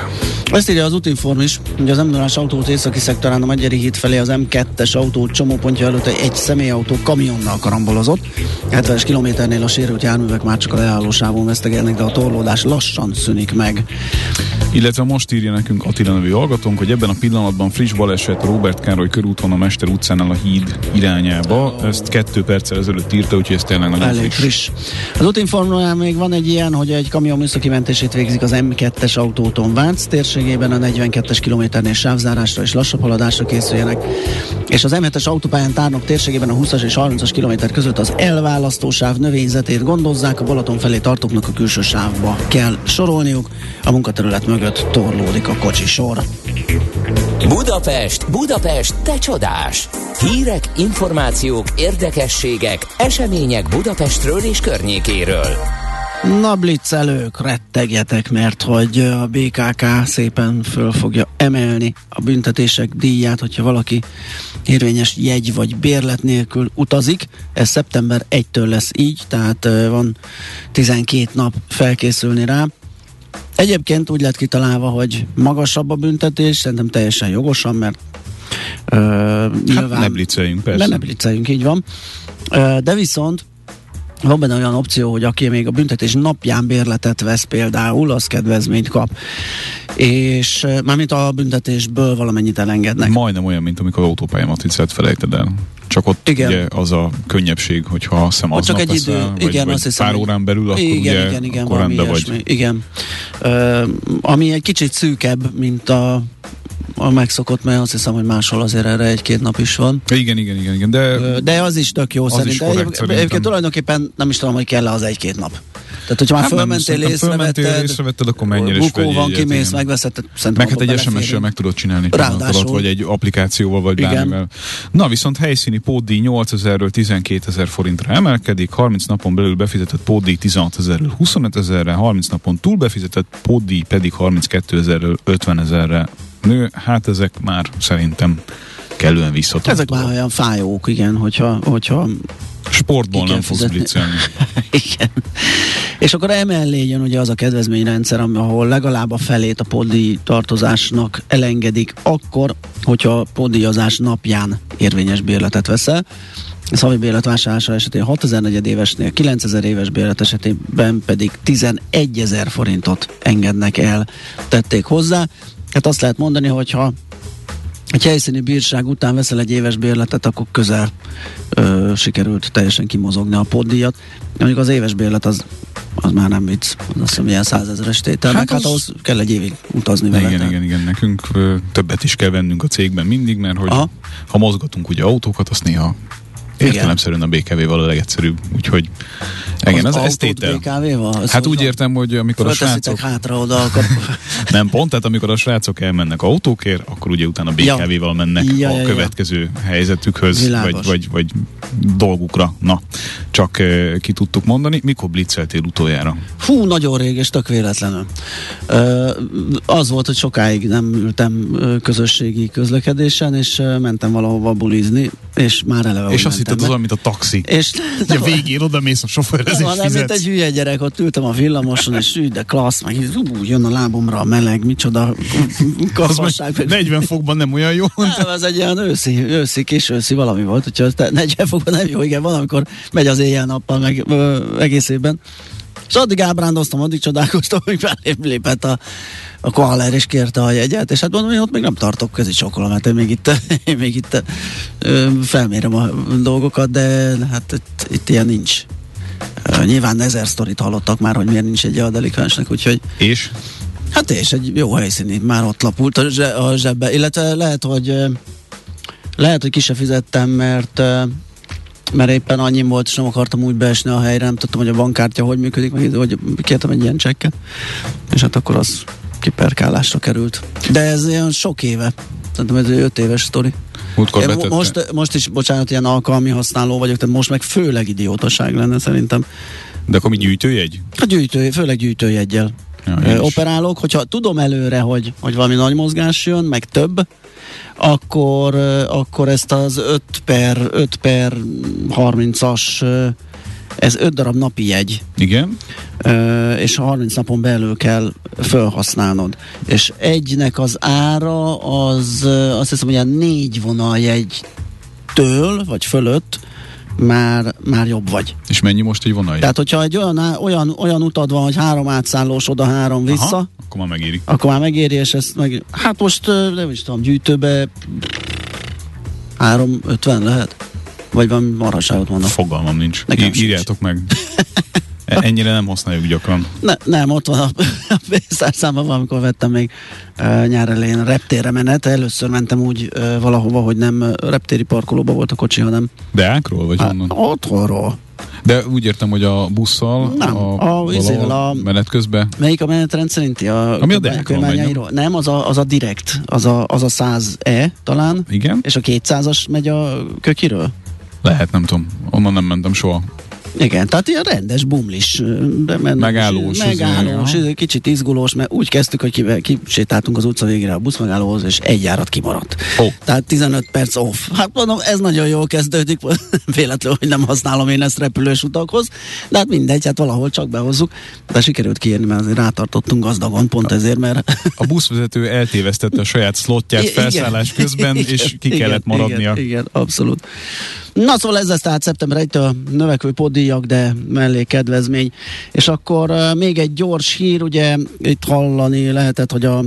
Ezt írja az Utinform is, hogy az m 0 autót északi szektorán a Megyeri híd felé az M2-es autó csomópontja előtt egy személyautó kamionnal karambolozott. 70-es kilométernél a sérült járművek már csak a leállósávon vesztegelnek, de a torlódás lassan szűnik meg. Illetve most írja nekünk Attila nevű hallgatónk, hogy ebben a pillanatban friss baleset Robert Károly körúton a Mester utcánál a híd irányába. Ezt kettő perccel ezelőtt írta, úgyhogy ez tényleg nagyon Elég friss. friss. Az útinformálán még van egy ilyen, hogy egy kamion műszaki mentését végzik az M2-es autóton Vánc térségében a 42-es kilométernél sávzárásra és lassabb haladásra készüljenek. És az M7-es autópályán tárnok térségében a 20-as és 30-as kilométer között az elválasztósáv növényzetét gondozzák, a Balaton felé tartóknak a külső sávba kell sorolniuk, a munkaterület mögött torlódik a kocsi sor. Budapest, Budapest, te csodás! Hírek, információk, érdekességek, események Budapestről és környékéről. Na blitzelők, rettegjetek, mert hogy a BKK szépen föl fogja emelni a büntetések díját, hogyha valaki érvényes jegy vagy bérlet nélkül utazik. Ez szeptember 1-től lesz így, tehát van 12 nap felkészülni rá Egyébként úgy lett kitalálva, hogy magasabb a büntetés, szerintem teljesen jogosan, mert ö, Hát nyilván... ne persze. Ne így van. Ö, De viszont van benne olyan opció, hogy aki még a büntetés napján bérletet vesz például, az kedvezményt kap. És mármint a büntetésből valamennyit elengednek. Majdnem olyan, mint amikor autópályamatricát felejted el. Csak ott Igen. ugye az a könnyebbség, hogyha Ott aznap csak egy idő, veszel, vagy, igen, vagy azt hiszem. pár órán belül, akkor igen, ugye igen, igen, akkor rendben vagy. ilyesmi, Igen. Ö, ami egy kicsit szűkebb, mint a, a megszokott, mert azt hiszem, hogy máshol azért erre egy-két nap is van. Igen, igen, igen, igen. De De az is tök jó Az szerintem. is korrekt Egyébként- szerintem. Egyébként tulajdonképpen nem is tudom, hogy kell az egy-két nap. Tehát, hogyha már Hát fölmentél, fölmentél, észrevetted, észrevetted, akkor és bukó vegyél van, kimész, megveszed, meg hát egy SMS-sel meg tudod csinálni Ráadásul. alatt, vagy egy applikációval, vagy Igen. bármivel. Na viszont helyszíni pótdíj 8000-ről 12 ezer forintra emelkedik, 30 napon belül befizetett pótdíj 16 ezerről 25 ezerre, 30 napon túl befizetett pótdíj pedig 32 ezerről 50 ezerre nő. Hát ezek már szerintem kellően visszatartóak. Ezek már olyan fájók, igen, hogyha, hogyha Sportból nem fogsz blitzelni. Igen. És akkor emellé jön ugye az a kedvezményrendszer, ahol legalább a felét a poddíj tartozásnak elengedik, akkor, hogyha a poddíjazás napján érvényes bérletet veszel. Ez havi bérlet vásárlása esetén 6000 negyedévesnél, 9000 éves bérlet esetében pedig 11 ezer forintot engednek el, tették hozzá. Hát azt lehet mondani, hogyha egy helyszíni bírság után veszel egy éves bérletet, akkor közel ö, sikerült teljesen kimozogni a poddíjat. Mondjuk az éves bérlet az, az már nem vicc, az azt hiszem ilyen százezeres tétel, Hát hát, hát ahhoz kell egy évig utazni vele. Igen, igen, igen, nekünk ö, többet is kell vennünk a cégben mindig, mert hogy Aha. ha mozgatunk ugye autókat, azt néha. Értelemszerűen a BKV-val a legegyszerűbb, úgyhogy igen, Az ez, ez tétel. BKV-val? Az Hát úgy értem, hogy amikor a srácok... hátra oda, akkor... Nem pont, tehát amikor a srácok elmennek autókért, akkor ugye utána Ja. BKV-val mennek Ja, a ja, ja. következő helyzetükhöz, Világos. vagy, vagy, vagy dolgukra. Na, csak eh, ki tudtuk mondani. Mikor blitzeltél utoljára? Fú, nagyon rég, és tök véletlenül. Ö, az volt, hogy sokáig nem ültem közösségi közlekedésen, és mentem valahova bulizni, és már eleve És azt mentem az olyan, mint a taxi. És Hogy a végén oda mész a sofőrhez és van, nem, mint egy fizetsz. hülye gyerek, ott ültem a villamoson, és úgy, de klassz, meg így, ú, jön a lábomra a meleg, micsoda meg 40 fokban nem olyan jó. Nem, ez egy ilyen őszi, őszi, kis őszi valami volt, úgyhogy te 40 fokban nem jó, igen, van, amikor megy az éjjel-nappal meg ö, egész évben. És addig ábrándoztam, addig csodálkoztam, hogy belém lépett a, a koaler és kérte a jegyet, és hát mondom, én ott még nem tartok, ez is sokolom, mert én még itt, én még itt ö, felmérem a dolgokat, de hát itt, itt ilyen nincs. Nyilván ezer sztorit hallottak már, hogy miért nincs egy a delikvensnek, úgyhogy És? Hát és egy jó helyszíni, már ott lapult a, zse, a zsebbe, illetve lehet, hogy lehet, hogy ki se fizettem, mert mert éppen annyi volt, és nem akartam úgy beesni a helyre, nem tudtam, hogy a bankkártya hogy működik, meg hogy kértem egy ilyen csekket, és hát akkor az kiperkálásra került. De ez ilyen sok éve, szerintem ez egy öt éves sztori. Múltkor Én mo- betette. most, most is, bocsánat, ilyen alkalmi használó vagyok, tehát most meg főleg idiótaság lenne szerintem. De akkor mi gyűjtőjegy? A gyűjtő, főleg gyűjtőjeggyel Ja, ö, operálok, hogyha tudom előre, hogy, hogy valami nagy mozgás jön, meg több, akkor, akkor ezt az 5 per, 5 per 30-as, ö, ez 5 darab napi jegy, Igen? ö, és a 30 napon belül kell felhasználnod. És egynek az ára az azt hiszem, hogy ilyen négy vonaljegytől, vagy fölött már, már jobb vagy. És mennyi most egy vonal? Tehát, hogyha egy olyan, olyan, olyan utad van, hogy három átszállós oda, három vissza, Aha, akkor már megéri. akkor már megéri, és ezt meg, hát most nem is tudom, gyűjtőbe 350 lehet? Vagy van marhaságot mondom. Fogalmam nincs. Nekem sincs. írjátok meg. E- Ennyire nem használjuk gyakran. Ne, nem, ott van a, a pénztárszámban, valamikor vettem még uh, nyár elején reptérre menet. Először mentem úgy uh, valahova, hogy nem reptéri parkolóba volt a kocsi, hanem De ákról vagy hát, honnan? otthonról. De úgy értem, hogy a busszal, Nem, a, a izével, a- menet közben. Melyik a menetrend szerinti? A, Ami a Deákról? Nem, az a, az a direkt, az a, az a 100E talán, Igen? és a 200-as megy a kökiről? Lehet, nem tudom. Onnan nem mentem soha. Igen, tehát ilyen rendes bumlis. de men- Megállós, Megállós, izé, kicsit izgulós, mert úgy kezdtük, hogy kive- kisétáltunk az utca végére a buszmegállóhoz, és egy járat kimaradt. Ó. Tehát 15 perc off. Hát mondom, ez nagyon jól kezdődik, véletlenül, hogy nem használom én ezt repülős utakhoz, de hát mindegy, hát valahol csak behozzuk. De sikerült kiérni, mert azért rátartottunk gazdagon, pont ezért, mert A buszvezető eltévesztette a saját slotját I- felszállás közben, igen, és ki igen, kellett maradnia. Igen, igen, abszolút. Na szóval ez lesz tehát szeptember 1-től növekvő poddíjak, de mellé kedvezmény. És akkor még egy gyors hír, ugye itt hallani lehetett, hogy a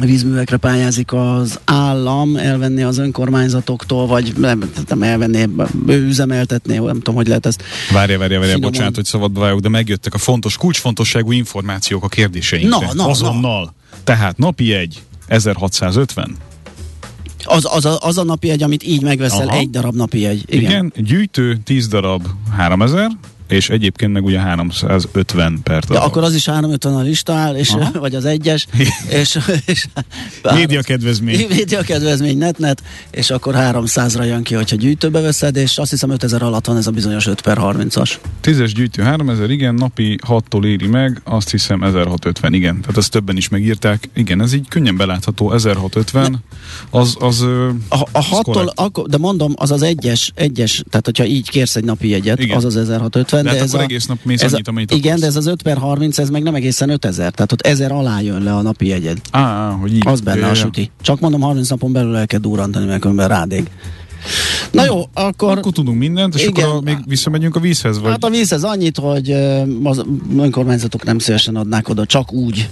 vízművekre pályázik az állam, elvenni az önkormányzatoktól, vagy nem, nem elvenni, ő üzemeltetné, nem tudom, hogy lehet ezt. Várja, várja, várja, Finoman. bocsánat, hogy szabadba vágok, de megjöttek a fontos, kulcsfontosságú információk a kérdéseinkre. Na, na, Azonnal. Tehát napi egy 1650. Az, az, a, az a napi egy, amit így megveszel, Aha. egy darab napi egy. Igen. Igen. Gyűjtő 10 darab 3000, és egyébként meg ugye 350 per darab. akkor az is 350 a lista áll, és, Aha. vagy az egyes, és, és Média kedvezmény. Média kedvezmény netnet, és akkor 300-ra jön ki, hogyha gyűjtőbe veszed, és azt hiszem 5000 alatt van ez a bizonyos 5 per 30-as. 10-es gyűjtő 3000, igen, napi 6-tól éri meg, azt hiszem 1650, igen. Tehát ezt többen is megírták. Igen, ez így könnyen belátható, 1650, az, az, ö, A, a az 6-tól, korrekt. akkor, de mondom, az az egyes, egyes, tehát hogyha így kérsz egy napi jegyet, Igen. az az 1650. De hát ez akkor a, egész nap mész ez annyit, amennyit Igen, akarsz. de ez az 5 per 30, ez meg nem egészen 5000, tehát ott 1000 alá jön le a napi jegyed. Á, á, hogy így. Az benne Ja, a süti. Csak mondom, 30 napon belül el kell durrantani, mert különben rádég. Na jó, akkor... Akkor tudunk mindent, és Igen. akkor a, még visszamegyünk a vízhez, vagy? Hát a vízhez annyit, hogy az önkormányzatok nem szívesen adnák oda csak úgy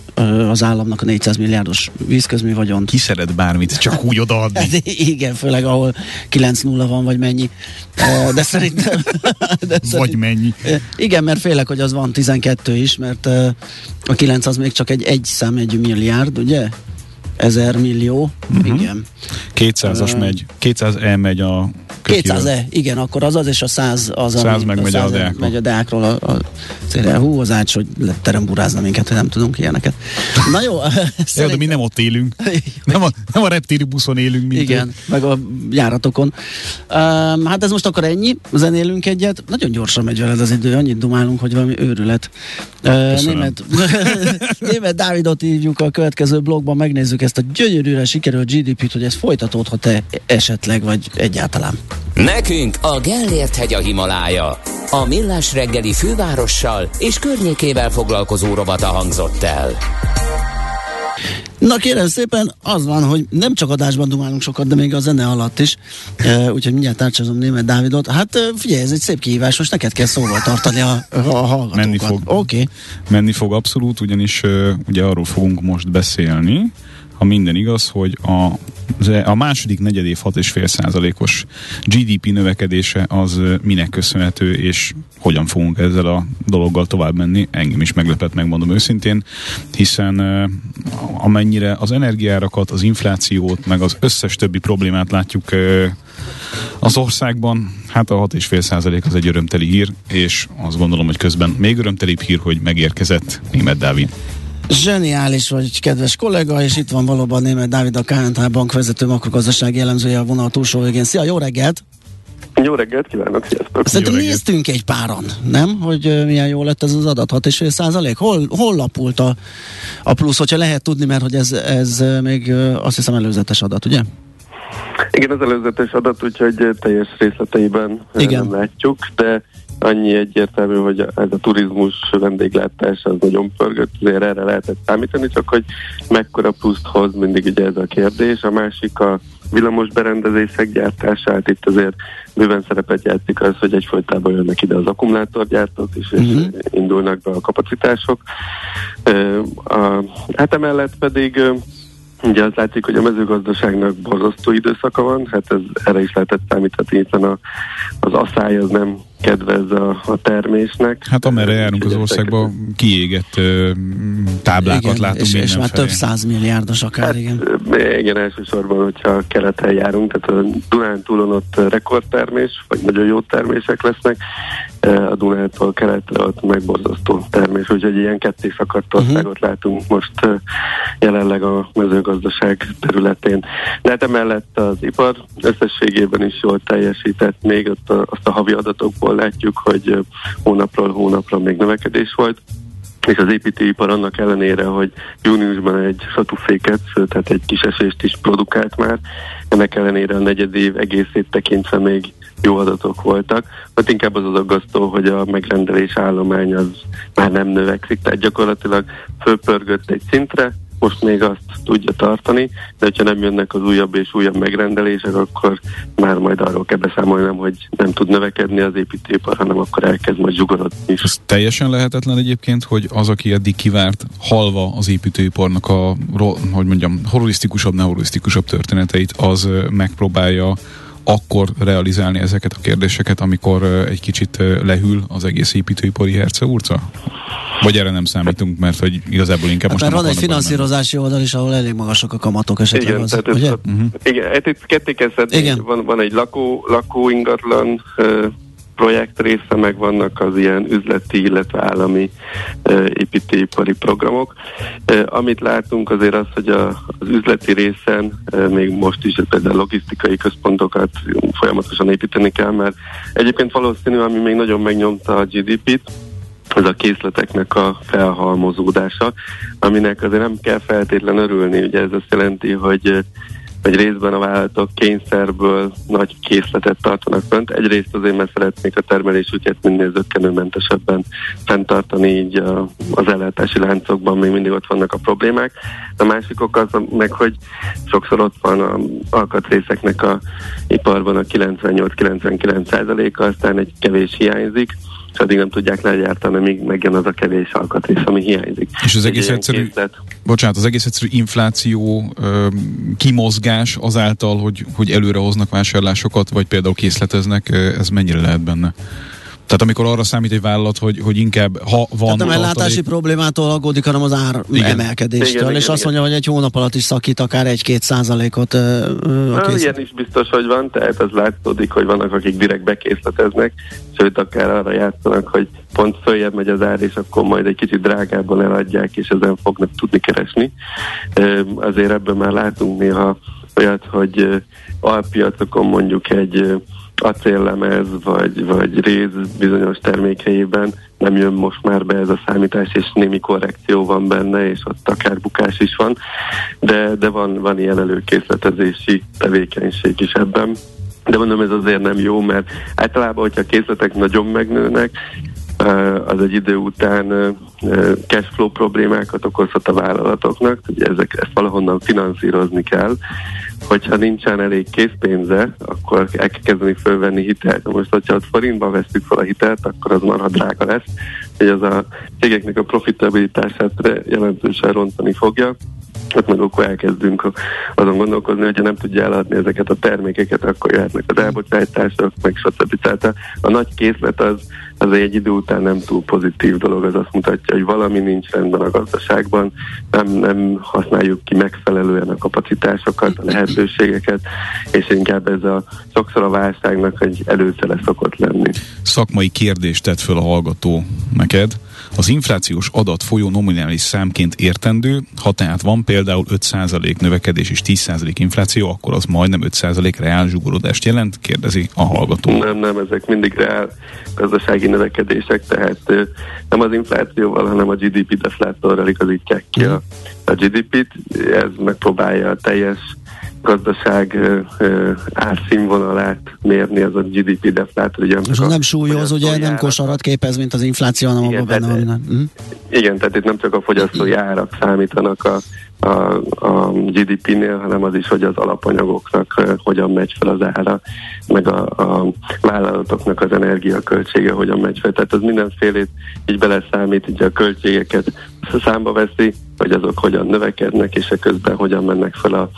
az államnak a 400 milliárdos vízközmű vagyont. Ki szeret bármit csak úgy odaadni? Hát igen, főleg ahol 9-0 van, vagy mennyi. De szerintem... De Vagy mennyi? Igen, mert félek, hogy az van 12 is, mert a 9 az még csak egy egy számjegyű milliárd, ugye? Ezer millió, uh-huh. igen. 200-as Ö, megy, 200 elmegy a kötjéről. 200 e, igen, akkor az az, és a 100 az, 100 meg megy a 100 Deákról. megy a Deákról a, a célra. Hú, az ács, hogy teremburázna minket, hogy nem tudunk ilyeneket. Na jó, Jó, de mi nem ott élünk. Nem a, nem a reptéri buszon élünk, mint Igen, meg a járatokon. Um, hát ez most akkor ennyi, zenélünk egyet. Nagyon gyorsan megy veled az idő, annyit dumálunk, hogy valami őrület. Uh, német, német Dávidot hívjuk a következő blogban, megnézzük ezt a gyönyörűre sikerült GDP-t, hogy ez folytatódhat-e esetleg, vagy egyáltalán. Nekünk a Gellért hegy a Himalája. A Millás reggeli fővárossal és környékével foglalkozó rovata hangzott el. Na kérem szépen, az van, hogy nem csak adásban dumálunk sokat, de még a zene alatt is. Uh, úgyhogy mindjárt tárcsázom német Dávidot. Hát figyelj, ez egy szép kihívás, most neked kell szóval tartani a, a hallgatókat. Menni fog. Oké. Okay. Menni fog abszolút, ugyanis ugye arról fogunk most beszélni, ha minden igaz, hogy a, e- a második negyedév 6,5 százalékos GDP növekedése az minek köszönhető, és hogyan fogunk ezzel a dologgal tovább menni. Engem is meglepett, megmondom őszintén, hiszen amennyire az energiárakat, az inflációt, meg az összes többi problémát látjuk az országban, hát a 6,5 százalék az egy örömteli hír, és azt gondolom, hogy közben még örömtelibb hír, hogy megérkezett német Dávid. Zseniális vagy, kedves kollega, és itt van valóban német Dávid, a KNH Bank vezető makrogazdasági elemzője a vonal túlsó végén. Szia, jó reggelt! Jó reggelt kívánok, sziasztok! Szerintem reggelt. néztünk egy páran, nem? Hogy milyen jó lett ez az adat, 6,5 százalék? Hol, hol lapult a, a plusz, hogyha lehet tudni, mert hogy ez, ez még azt hiszem előzetes adat, ugye? Igen, az előzetes adat, úgyhogy teljes részleteiben Igen. nem látjuk, de annyi egyértelmű, hogy ez a turizmus vendéglátás az nagyon pörgött, azért erre lehetett számítani, csak hogy mekkora pluszt hoz, mindig ugye ez a kérdés. A másik a villamos berendezések gyártását, itt azért bőven szerepet játszik az, hogy egyfolytában jönnek ide az akkumulátorgyártók is, és uh-huh. indulnak be a kapacitások. A, hát emellett pedig Ugye az látszik, hogy a mezőgazdaságnak borzasztó időszaka van, hát ez, erre is lehetett számítani, hiszen a, az asszály az nem kedvez a, a termésnek. Hát amerre járunk az országban, kiégett ö, táblákat igen, látunk és, és már több száz milliárdos akár, Hát, igen. igen, elsősorban, hogyha keleten járunk, tehát a Dunántúlon ott rekordtermés, vagy nagyon jó termések lesznek, a Dunától keletre ott megborzasztó termés, úgyhogy ilyen ketté szakadt országot uh-huh. látunk most jelenleg a mezőgazdaság területén. De hát emellett az ipar összességében is jól teljesített, még ott a, azt a havi adatokból látjuk, hogy hónapról hónapra még növekedés volt és az építőipar annak ellenére, hogy júniusban egy satuféket, tehát egy kis esést is produkált már, ennek ellenére a negyed év egészét tekintve még jó adatok voltak. Ott inkább az az aggasztó, hogy a megrendelés állomány az már nem növekszik, tehát gyakorlatilag fölpörgött egy szintre, most még azt tudja tartani, de hogyha nem jönnek az újabb és újabb megrendelések, akkor már majd arról kell beszámolnom, hogy nem tud növekedni az építőipar, hanem akkor elkezd majd zsugorodni is. Ez teljesen lehetetlen egyébként, hogy az, aki eddig kivárt, halva az építőiparnak a, hogy mondjam, horrorisztikusabb, ne horrorisztikusabb történeteit, az megpróbálja akkor realizálni ezeket a kérdéseket, amikor egy kicsit lehűl az egész építőipari herceurca? Vagy erre nem számítunk, mert hogy igazából inkább hát most van egy finanszírozási menni. oldal is, ahol elég magasak a kamatok esetleg. Igen, az, tehát ugye? Ez, uh-huh. igen, hát itt ketté Igen. Van, van egy lakó, lakó ingatlan uh, projekt része, meg vannak az ilyen üzleti, illetve állami építőipari programok. Amit látunk azért az, hogy a, az üzleti részen még most is például logisztikai központokat folyamatosan építeni kell, mert egyébként valószínű, ami még nagyon megnyomta a GDP-t, ez a készleteknek a felhalmozódása, aminek azért nem kell feltétlen örülni. Ugye ez azt jelenti, hogy hogy részben a vállalatok kényszerből nagy készletet tartanak fönt. Egyrészt azért, mert szeretnék a termelésüket minél zöggenőmentesebben fenntartani, így az ellátási láncokban még mindig ott vannak a problémák. A másik ok az meg, hogy sokszor ott van a alkatrészeknek a iparban a 98-99 százaléka, aztán egy kevés hiányzik, és addig nem tudják legyártani, míg megjön az a kevés alkatrész, ami hiányzik. És az egész egyszerű, készlet... bocsánat, az egész egyszerű infláció, kimozgás azáltal, hogy, hogy előre hoznak vásárlásokat, vagy például készleteznek, ez mennyire lehet benne? Tehát amikor arra számít egy vállalat, hogy, hogy inkább, ha van... Tehát nem ellátási problémától aggódik, hanem az ár igen. emelkedéstől, igen, és igen, azt mondja, igen. hogy egy hónap alatt is szakít akár egy-két százalékot a készlet. Ilyen is biztos, hogy van, tehát ez látszódik, hogy vannak, akik direkt bekészleteznek, sőt akár arra játszanak, hogy pont följebb megy az ár, és akkor majd egy kicsit drágábban eladják, és ezen fognak tudni keresni. Azért ebben már látunk néha olyat, hogy alpiacokon mondjuk egy acéllemez vagy, vagy réz bizonyos termékeiben nem jön most már be ez a számítás, és némi korrekció van benne, és ott akár bukás is van, de, de van, van ilyen előkészletezési tevékenység is ebben. De mondom, ez azért nem jó, mert általában, hogyha a készletek nagyon megnőnek, az egy idő után cashflow problémákat okozhat a vállalatoknak, ugye ezek, ezt valahonnan finanszírozni kell, hogyha nincsen elég készpénze, akkor el kell kezdeni fölvenni hitelt. Most, hogyha ott forintban vesztük fel a hitelt, akkor az marha drága lesz, hogy az a cégeknek a profitabilitását jelentősen rontani fogja ott meg akkor elkezdünk azon gondolkozni, hogyha nem tudja eladni ezeket a termékeket, akkor jöhetnek az elbocsátások, meg stb. Tehát a nagy készlet az, az egy idő után nem túl pozitív dolog, az azt mutatja, hogy valami nincs rendben a gazdaságban, nem, nem használjuk ki megfelelően a kapacitásokat, a lehetőségeket, és inkább ez a sokszor a válságnak egy előszele szokott lenni. Szakmai kérdést tett föl a hallgató neked. Az inflációs adat folyó nominális számként értendő, ha tehát van például 5% növekedés és 10% infláció, akkor az majdnem 5% reál zsugorodást jelent, kérdezi a hallgató. Nem, nem, ezek mindig reál gazdasági növekedések, tehát nem az inflációval, hanem a GDP deflátorral igazítják ki a, a GDP-t, ez megpróbálja a teljes gazdaság árszínvonalát mérni, az a GDP deflátor. Ugye, És az nem súlyoz, ugye nem kosarat képez, mint az infláció, hanem igen, benne van. Hm? Igen, tehát itt nem csak a fogyasztói árak számítanak a, a, a GDP-nél, hanem az is, hogy az alapanyagoknak hogyan megy fel az ára, meg a, a vállalatoknak az energiaköltsége hogyan megy fel. Tehát az mindenfélét így beleszámít, így a költségeket számba veszi, hogy azok hogyan növekednek, és közben hogyan mennek fel a,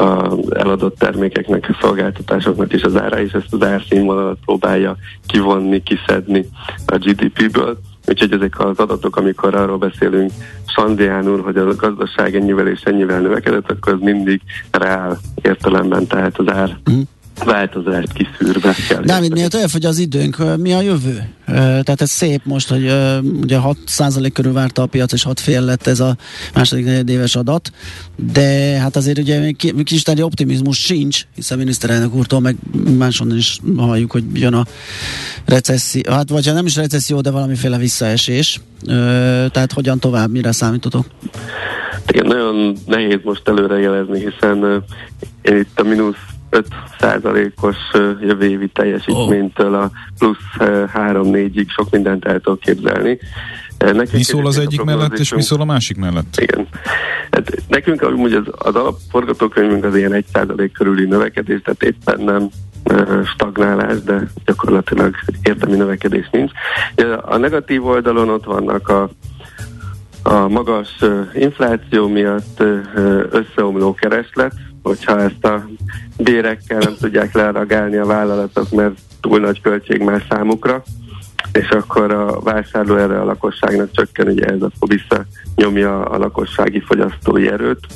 a eladott termékeknek, a szolgáltatásoknak is az ára, és ezt az árszínvonalat próbálja kivonni, kiszedni a GDP-ből. Úgyhogy ezek az adatok, amikor arról beszélünk Sandián hogy a gazdaság ennyivel és ennyivel növekedett, akkor az mindig reál értelemben, tehát az ár mm változást kiszűrve kell. Dávid, miért elfogy az időnk, mi a jövő? Tehát ez szép most, hogy ugye 6% körül várta a piac, és 6 fél lett ez a második negyedéves adat, de hát azért ugye még kis optimizmus sincs, hiszen a miniszterelnök úrtól meg máson is halljuk, hogy jön a recesszió, hát vagy ha nem is recesszió, de valamiféle visszaesés. Tehát hogyan tovább, mire számítotok? Igen, nagyon nehéz most előrejelezni, hiszen itt a mínusz 5 százalékos jövő évi teljesítménytől a plusz 3-4-ig sok mindent el tudok képzelni. Nekünk mi szól az egyik mellett, és mi szól a másik mellett? Igen. Hát nekünk amúgy az, az alapforgatókönyvünk az ilyen 1 százalék körüli növekedés, tehát éppen nem stagnálás, de gyakorlatilag értelmi növekedés nincs. A negatív oldalon ott vannak a a magas infláció miatt összeomló kereslet, hogyha ezt a bérekkel nem tudják leragálni a vállalatok, mert túl nagy költség már számukra, és akkor a vásárló erre a lakosságnak csökken, ugye ez akkor visszanyomja a lakossági fogyasztói erőt.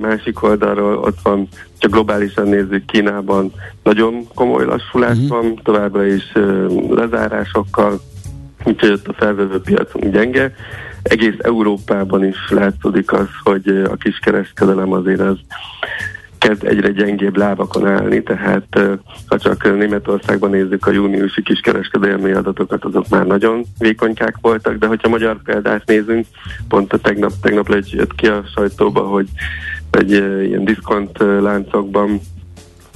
Másik oldalról ott van, csak globálisan nézzük, Kínában nagyon komoly lassulás uh-huh. van, továbbra is lezárásokkal, úgyhogy ott a felvevő piacunk gyenge. Egész Európában is látszódik az, hogy a kiskereskedelem azért az kezd egyre gyengébb lábakon állni, tehát ha csak Németországban nézzük a júniusi kiskereskedelmi adatokat, azok már nagyon vékonykák voltak, de hogyha magyar példát nézünk, pont a tegnap, tegnap jött ki a sajtóba, hogy egy ilyen diszkont láncokban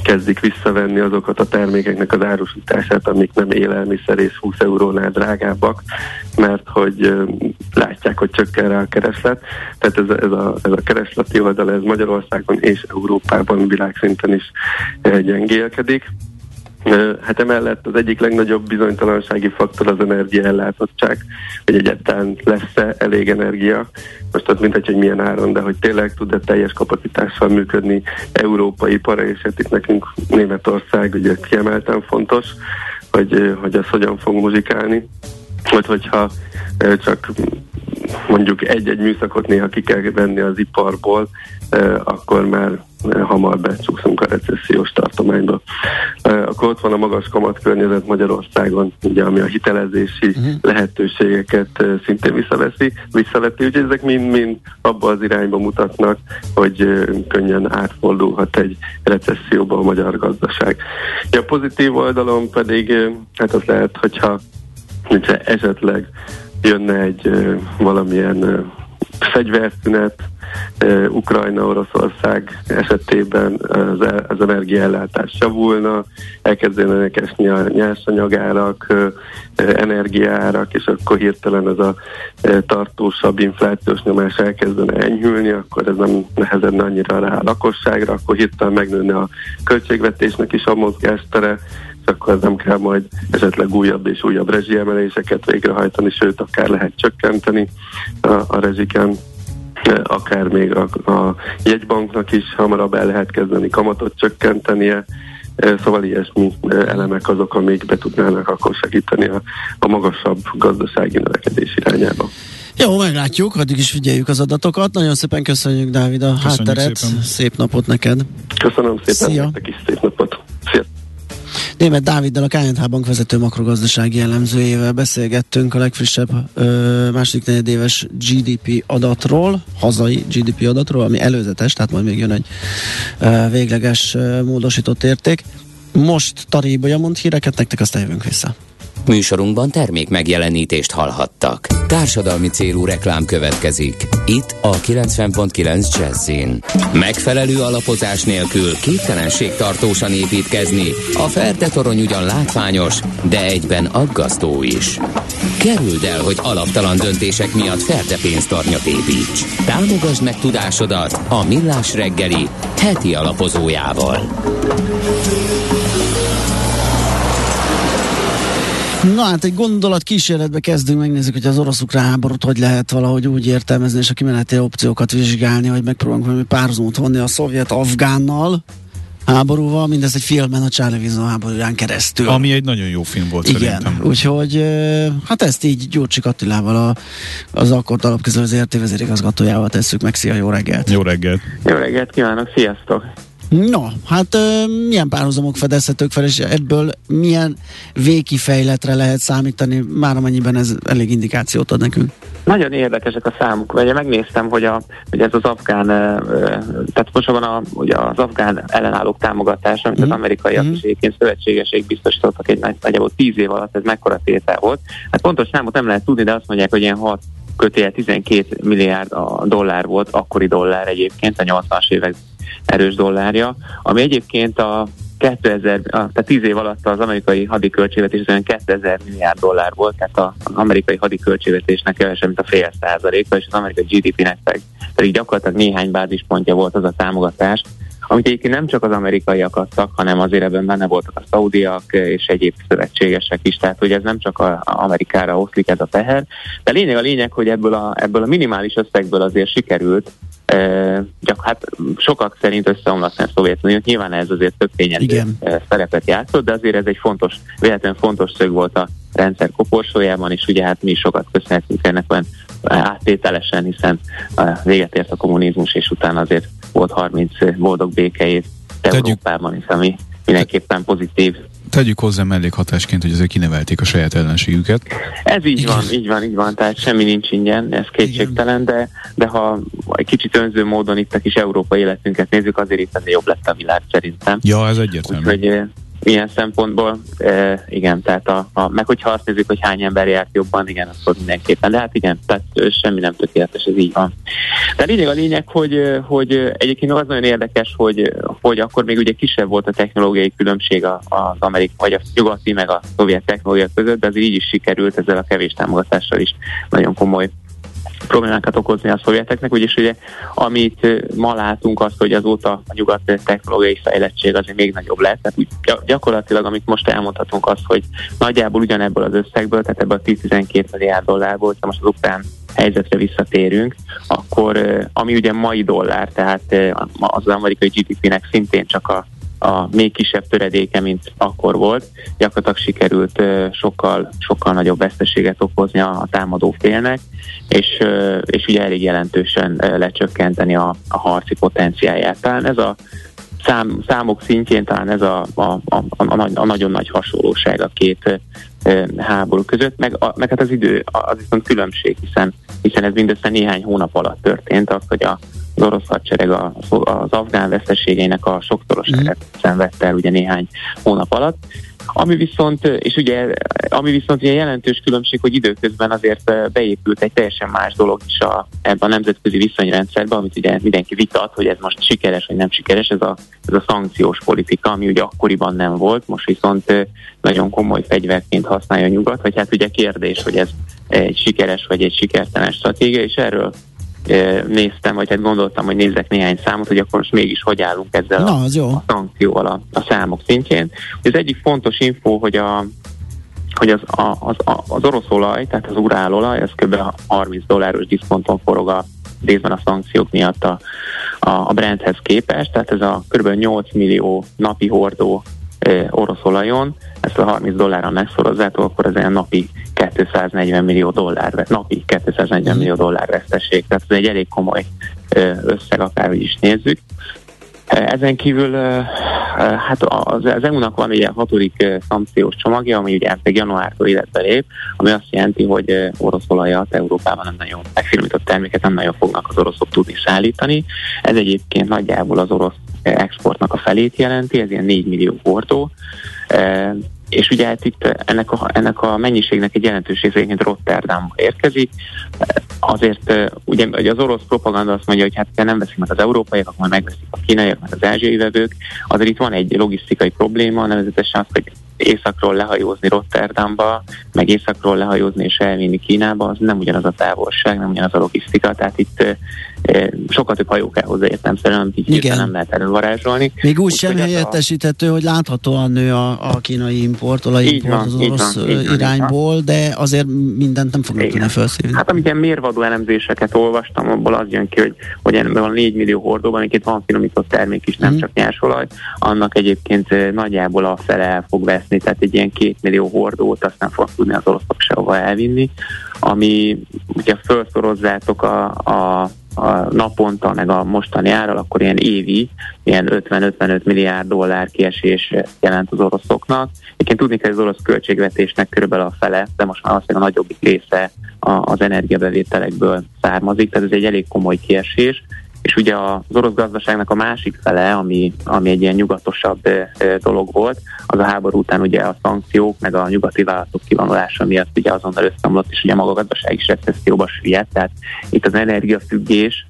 kezdik visszavenni azokat a termékeknek az árusítását, amik nem élelmiszer és 20 eurónál drágábbak, mert hogy látják, hogy csökken rá a kereslet. Tehát ez a, ez a, ez a keresleti oldal, ez Magyarországon és Európában világszinten is gyengélkedik. Hát emellett az egyik legnagyobb bizonytalansági faktor az energiaellátottság, hogy egyáltalán lesz-e elég energia. Most az mindegy, hogy milyen áron, de hogy tényleg tud-e teljes kapacitással működni európai ipara, és hát itt nekünk Németország ugye kiemelten fontos, hogy, hogy ez hogyan fog muzsikálni. Vagy hogyha csak mondjuk egy-egy műszakot néha ki kell venni az iparból, akkor már hamar becsúszunk a recessziós tartományba. Akkor ott van a magas kamatkörnyezet Magyarországon, ugye, ami a hitelezési uh-huh. lehetőségeket szintén visszaveszi, visszaveti, úgyhogy ezek mind-mind abba az irányba mutatnak, hogy könnyen átfordulhat egy recesszióba a magyar gazdaság. A pozitív oldalon pedig, hát az lehet, hogyha, hogyha esetleg jönne egy valamilyen fegyverszünet, Ukrajna, Oroszország esetében az, az energiaellátás javulna, elkezdenek esni a nyersanyagárak, energiárak, és akkor hirtelen ez a tartósabb inflációs nyomás elkezdene enyhülni, akkor ez nem nehezedne annyira rá a lakosságra, akkor hirtelen megnőne a költségvetésnek is a mozgástere, akkor nem kell majd esetleg újabb és újabb rezsiemeléseket végrehajtani, sőt, akár lehet csökkenteni a, a rezsiken akár még a, a jegybanknak is hamarabb el lehet kezdeni kamatot csökkentenie, Szóval ilyesmi elemek azok, amik be tudnának akkor segíteni a, a magasabb gazdasági növekedés irányába. Jó, meglátjuk, addig is figyeljük az adatokat. Nagyon szépen köszönjük, Dávid, a köszönjük hátteret. Szépen. Szép napot neked. Köszönöm szépen, Szia. nektek is szép napot. Szia. Német Dáviddal, a KNH Bank vezető makrogazdasági jellemzőjével beszélgettünk a legfrissebb ö, második negyedéves GDP adatról, hazai GDP adatról, ami előzetes, tehát majd még jön egy ö, végleges ö, módosított érték. Most Tari mond híreket, nektek aztán jövünk vissza. Műsorunkban termék megjelenítést hallhattak. Társadalmi célú reklám következik. Itt a 90.9 Jazzin. Megfelelő alapozás nélkül képtelenség tartósan építkezni. A Ferde torony ugyan látványos, de egyben aggasztó is. Kerüld el, hogy alaptalan döntések miatt Ferde pénztarnyat építs. Támogasd meg tudásodat a Millás reggeli heti alapozójával. Na hát egy gondolat kísérletbe kezdünk, megnézzük, hogy az orosz-ukrán háborút hogy lehet valahogy úgy értelmezni, és a kimeneti opciókat vizsgálni, hogy megpróbálunk valami párhuzamot vonni a szovjet-afgánnal, háborúval, mindez egy filmen a Charlie háborúján keresztül. Ami egy nagyon jó film volt Igen, szerintem. úgyhogy hát ezt így Gyurcsik Attilával a, az akkord alapkezelő az RT vezérigazgatójával tesszük meg. Szia, jó reggelt! Jó reggelt! Jó reggelt kívánok, sziasztok! No, hát milyen párhuzamok fedezhetők fel, és ebből milyen végkifejletre lehet számítani, már amennyiben ez elég indikációt ad nekünk? Nagyon érdekesek a számok. Ugye megnéztem, hogy, a, hogy ez az afgán, tehát most van a, ugye az afgán ellenállók támogatása, amit mm. az mhm. amerikaiak mm. is egyébként szövetségeség biztosítottak egy nagy, nagyjából tíz év alatt, ez mekkora tétel volt. Hát pontos számot nem lehet tudni, de azt mondják, hogy ilyen 6 kötél 12 milliárd a dollár volt, akkori dollár egyébként, a 80-as évek erős dollárja, ami egyébként a 2000, tehát 10 év alatt az amerikai hadiköltségvetés 2000 milliárd dollár volt, tehát az amerikai hadiköltségvetésnek kevesebb, mint a fél százaléka, és az amerikai GDP-nek pedig gyakorlatilag néhány bázispontja volt az a támogatás, amit egyébként nem csak az amerikaiak adtak, hanem azért ebben benne voltak a szaudiak és egyéb szövetségesek is, tehát hogy ez nem csak a, a Amerikára oszlik ez a teher, de lényeg a lényeg, hogy ebből a, ebből a minimális összegből azért sikerült csak hát sokak szerint összeomlatni a Szovjetuniót. Nyilván ez azért több tényező szerepet játszott, de azért ez egy fontos, véletlenül fontos szög volt a rendszer koporsójában, és ugye hát mi is sokat köszönhetünk ennek olyan áttételesen, hiszen véget ért a kommunizmus, és utána azért volt 30 boldog békejét Európában, hiszen mi mindenképpen pozitív tegyük hozzá mellékhatásként, hogy ezek kinevelték a saját ellenségüket. Ez így Igen. van, így van, így van, tehát semmi nincs ingyen, ez kétségtelen, de, de ha egy kicsit önző módon itt a kis európai életünket nézzük, azért itt azért jobb lett a világ szerintem. Ja, ez egyértelmű. Úgyhogy ilyen szempontból, e, igen, tehát a, a, meg hogyha azt nézzük, hogy hány ember járt jobban, igen, akkor mindenképpen, de hát igen, tehát semmi nem tökéletes, ez így van. De lényeg a lényeg, hogy, hogy egyébként az nagyon érdekes, hogy, hogy akkor még ugye kisebb volt a technológiai különbség az amerikai, vagy a nyugati, meg a szovjet technológia között, de azért így is sikerült ezzel a kevés támogatással is nagyon komoly problémákat okozni a szovjeteknek, úgyis ugye amit ma látunk azt, hogy azóta a nyugat technológiai fejlettség azért még nagyobb lett. Tehát gyakorlatilag, amit most elmondhatunk az, hogy nagyjából ugyanebből az összegből, tehát ebből a 10-12 milliárd dollárból, ha most az ukrán helyzetre visszatérünk, akkor ami ugye mai dollár, tehát az amerikai GDP-nek szintén csak a a még kisebb töredéke, mint akkor volt. Gyakorlatilag sikerült sokkal, sokkal nagyobb veszteséget okozni a, támadó félnek, és, és ugye elég jelentősen lecsökkenteni a, a harci potenciáját. Talán ez a szám, számok szintjén talán ez a, a, a, a, a nagyon nagy hasonlóság a két háború között, meg, a, meg hát az idő, az viszont különbség, hiszen, hiszen ez mindössze néhány hónap alatt történt, az, hogy a, az orosz hadsereg az afgán veszteségeinek a sokszorosát mm. szenvedte el ugye néhány hónap alatt. Ami viszont, és ugye, ami viszont ugye jelentős különbség, hogy időközben azért beépült egy teljesen más dolog is a, ebben a nemzetközi viszonyrendszerben, amit ugye mindenki vitat, hogy ez most sikeres vagy nem sikeres, ez a, ez a szankciós politika, ami ugye akkoriban nem volt, most viszont nagyon komoly fegyverként használja a nyugat, vagy hát ugye kérdés, hogy ez egy sikeres vagy egy sikertelen stratégia, és erről néztem, vagy hát gondoltam, hogy nézzek néhány számot, hogy akkor most mégis hogy állunk ezzel Na, az a, a szankcióval a, a számok szintjén. Az egyik fontos info, hogy a hogy az, a, az, a, az orosz olaj, tehát az urálolaj, ez kb. 30 dolláros diszponton forog a részben a szankciók miatt a, a, a Brenthez képest, tehát ez a kb. 8 millió napi hordó orosz olajon, ezt a 30 dollárra megszorozzátok, akkor ez egy napi 240 millió dollár, napi 240 millió dollár veszteség, tehát ez egy elég komoly összeg, akárhogy is nézzük. Ezen kívül hát az, az EU-nak van egy hatodik szankciós csomagja, ami ugye pedig januártól életbe lép, ami azt jelenti, hogy orosz olajat Európában nem nagyon megfinomított terméket nem nagyon fognak az oroszok tudni szállítani. Ez egyébként nagyjából az orosz exportnak a felét jelenti, ez ilyen 4 millió hordó és ugye hát itt ennek a, ennek a mennyiségnek egy jelentős része Rotterdamba érkezik. Azért ugye, ugye az orosz propaganda azt mondja, hogy hát nem veszik meg az európaiak, akkor megveszik a kínaiak, meg az ázsiai vevők. Azért itt van egy logisztikai probléma, nevezetesen az, hogy északról lehajózni Rotterdamba, meg északról lehajózni és elvinni Kínába, az nem ugyanaz a távolság, nem ugyanaz a logisztika, tehát itt sokkal több hajó kell hozzá értelmszerűen, így nem lehet elővarázsolni. Még úgy, úgy sem helyettesíthető, a... hogy láthatóan nő a, a kínai import, olajimport az orosz van, irányból, van. de azért mindent nem fognak tudni felszívni. Hát amit ilyen mérvadó elemzéseket olvastam, abból az jön ki, hogy, hogy ennek van 4 millió hordóban, amiket van finomított termék is, nem mm. csak nyersolaj, annak egyébként nagyjából a fele el fog veszni, tehát egy ilyen két millió hordót azt nem fog tudni az oroszok sehova elvinni, ami ugye felszorozzátok a, a a naponta, meg a mostani árral, akkor ilyen évi, ilyen 50-55 milliárd dollár kiesés jelent az oroszoknak. Egyébként tudni kell, hogy az orosz költségvetésnek körülbelül a fele, de most már azt a nagyobbik része az energiabevételekből származik, tehát ez egy elég komoly kiesés és ugye az orosz gazdaságnak a másik fele, ami, ami egy ilyen nyugatosabb dolog volt, az a háború után ugye a szankciók, meg a nyugati vállalatok kivonulása miatt ugye azonnal összeomlott, és ugye maga a gazdaság is recesszióba süllyedt, tehát itt az energiafüggés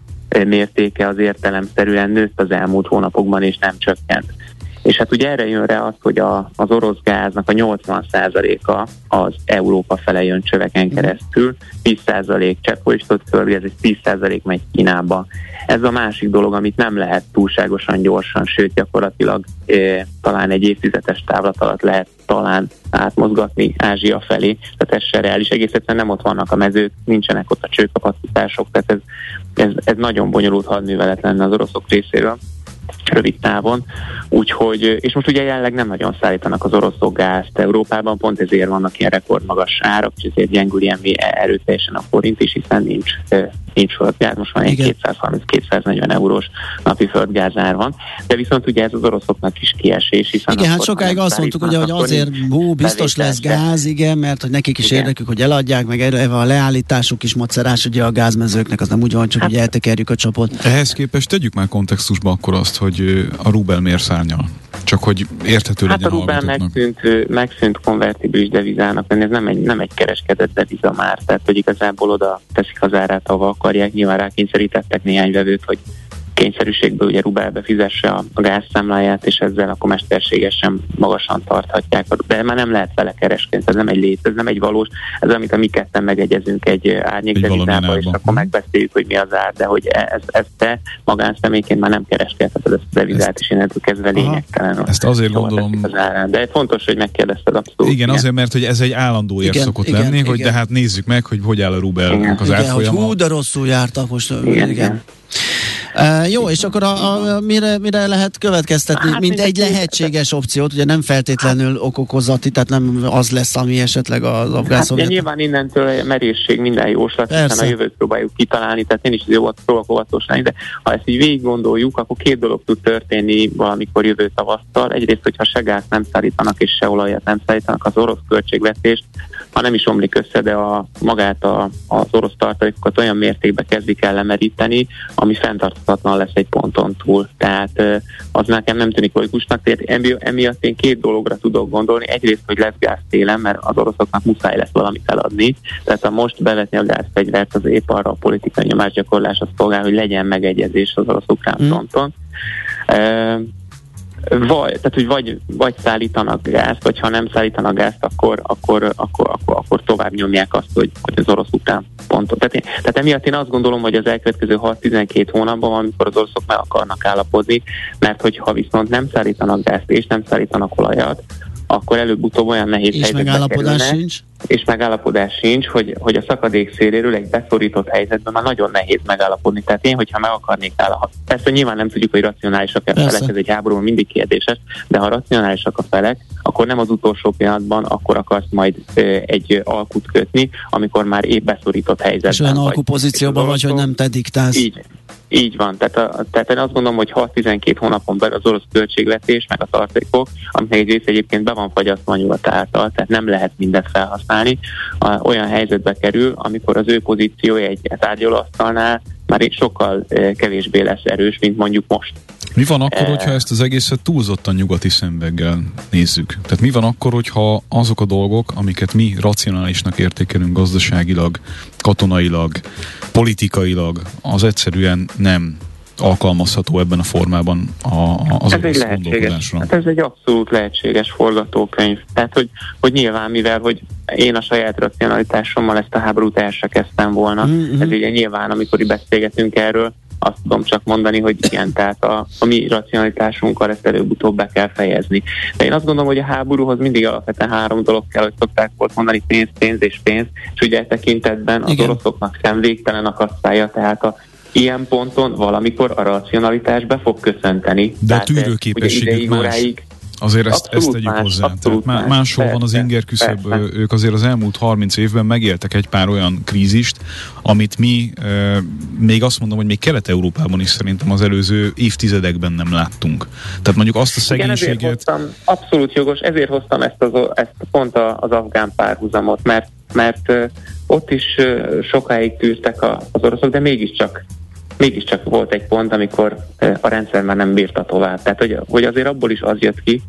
mértéke az értelemszerűen nőtt az elmúlt hónapokban, és nem csökkent. És hát ugye erre jön rá az, hogy a, az orosz gáznak a 80%-a az Európa fele jön csöveken mhm. keresztül, 10% cseppfolyósított földgáz, és 10% megy Kínába. Ez a másik dolog, amit nem lehet túlságosan gyorsan, sőt gyakorlatilag e, talán egy évtizedes távlat alatt lehet talán átmozgatni Ázsia felé, tehát ez se reális, egész egyszerűen nem ott vannak a mezők, nincsenek ott a csőkapacitások, tehát ez, ez, ez nagyon bonyolult hadművelet lenne az oroszok részéről rövid távon. Úgyhogy, és most ugye jelenleg nem nagyon szállítanak az oroszok gázt Európában, pont ezért vannak ilyen rekordmagas árak, és ezért gyengül ilyen erőteljesen a forint is, hiszen nincs, nincs földgáz, most már 230-240 eurós napi földgázár van, de viszont ugye ez az oroszoknak is kiesés, hiszen Igen, hát sokáig azt mondtuk, ugye, hogy azért hú, biztos lesz gáz, igen, mert hogy nekik is igen. érdekük, hogy eladják, meg erre a leállításuk is macerás, ugye a gázmezőknek az nem úgy van, csak hát, ugye eltekerjük a csapot. Ehhez képest tegyük már kontextusba akkor azt, hogy a Rubel miért szárnyal? Csak hogy érthető hát legyen a Rubel megszűnt, megszűnt konvertibilis devizának, ez nem egy, nem egy kereskedett deviza már, tehát hogy igazából oda teszik az árát, ahova akarják, nyilván rákényszerítettek néhány vevőt, hogy kényszerűségből ugye rubelbe fizesse a, a gázszámláját, és ezzel akkor mesterségesen magasan tarthatják. De már nem lehet vele kereskedni, ez nem egy lét, ez nem egy valós, ez amit a mi ketten megegyezünk egy árnyékdevizába, és akkor megbeszéljük, hogy mi az ár, de hogy e- ez, ez te magánszemélyként már nem kereskedheted ezt a devizát, és innentől kezdve lényegtelen. Ezt azért gondolom. Az De fontos, hogy megkérdezted abszolút. Igen, azért, mert hogy ez egy állandó ér szokott igen, lenni, igen. hogy de hát nézzük meg, hogy hogy áll a rubel az árfolyama. Hú, de rosszul jártak most. Igen, igen. Uh, jó, és akkor a, a, mire, mire lehet következtetni, hát, mint egy lehetséges opciót, ugye nem feltétlenül okokozati, tehát nem az lesz, ami esetleg az afgán hát, ugye, nyilván innentől merészség minden jóslat, hiszen a jövőt próbáljuk kitalálni, tehát én is jó próbálok óvatos lenni, de ha ezt így végig gondoljuk, akkor két dolog tud történni valamikor jövő tavasztal. Egyrészt, hogyha se gáz nem szállítanak és se olajat nem szállítanak, az orosz költségvetést ha nem is omlik össze, de a, magát a, az orosz tartalékokat olyan mértékben kezdik el lemeríteni, ami fenntarthatatlan lesz egy ponton túl. Tehát az nekem nem tűnik logikusnak, tehát emiatt én két dologra tudok gondolni. Egyrészt, hogy lesz gáz télen, mert az oroszoknak muszáj lesz valamit eladni. Tehát ha most bevetni a gázfegyvert, az épp arra a politikai nyomásgyakorlás az szolgál, hogy legyen megegyezés az orosz-ukrán mm. Vagy, tehát, hogy vagy, vagy szállítanak gázt, vagy ha nem szállítanak gázt, akkor, akkor, akkor, akkor, akkor tovább nyomják azt, hogy, hogy az orosz után pontot. Tehát, én, tehát emiatt én azt gondolom, hogy az elkövetkező 6-12 hónapban amikor az oroszok meg akarnak állapodni, mert hogyha viszont nem szállítanak gázt és nem szállítanak olajat, akkor előbb-utóbb olyan nehéz és helyzetbe megállapodás kerülnek, sincs. És megállapodás sincs, hogy, hogy a szakadék széléről egy beszorított helyzetben már nagyon nehéz megállapodni. Tehát én, hogyha meg akarnék állapodni, persze nyilván nem tudjuk, hogy racionálisak a felek, ez egy háború mindig kérdéses, de ha racionálisak a felek, akkor nem az utolsó pillanatban, akkor akarsz majd egy alkut kötni, amikor már épp beszorított helyzetben És olyan alkupozícióban vagy, hogy nem te diktálsz. Így, így van, tehát, a, tehát én azt gondolom, hogy 6-12 hónapon belül az orosz költségvetés, meg a tartékok, aminek egy része egyébként be van fagyasztva a nyugat által, tehát nem lehet mindent felhasználni, a, olyan helyzetbe kerül, amikor az ő pozíciója egy tárgyalóasztalnál már sokkal eh, kevésbé lesz erős, mint mondjuk most. Mi van akkor, hogyha ezt az egészet túlzottan nyugati szembeggel nézzük? Tehát mi van akkor, hogyha azok a dolgok, amiket mi racionálisnak értékelünk gazdaságilag, katonailag, politikailag, az egyszerűen nem alkalmazható ebben a formában a, az ez egy lehetséges, hát ez egy abszolút lehetséges forgatókönyv. Tehát, hogy, hogy nyilván, mivel hogy én a saját racionalitásommal ezt a háborút el se kezdtem volna, mm-hmm. ez ugye nyilván, amikor beszélgetünk erről, azt tudom csak mondani, hogy igen, tehát a, a mi racionalitásunkkal ezt előbb-utóbb be kell fejezni. De én azt gondolom, hogy a háborúhoz mindig alapvetően három dolog kell, hogy szokták volt mondani, pénz, pénz és pénz, és ugye e tekintetben az igen. oroszoknak sem végtelen a kasszája, tehát a ilyen ponton valamikor a racionalitás be fog köszönteni. De a tűrőképességük más. Óráig, Azért ezt, Abszolút ezt tegyük más, hozzá. Tehát más. máshol van az Persze, inger küszöb, persze. ők azért az elmúlt 30 évben megéltek egy pár olyan krízist, amit mi e, még azt mondom, hogy még Kelet-Európában is szerintem az előző évtizedekben nem láttunk. Tehát mondjuk azt a Igen, ezért szegénységet... hoztam, abszolút jogos, ezért hoztam ezt, az, ezt pont a- az afgán párhuzamot, mert, mert ott is sokáig tűztek a, az oroszok, de mégiscsak mégiscsak volt egy pont, amikor a rendszer már nem bírta tovább. Tehát, hogy, hogy azért abból is az jött ki,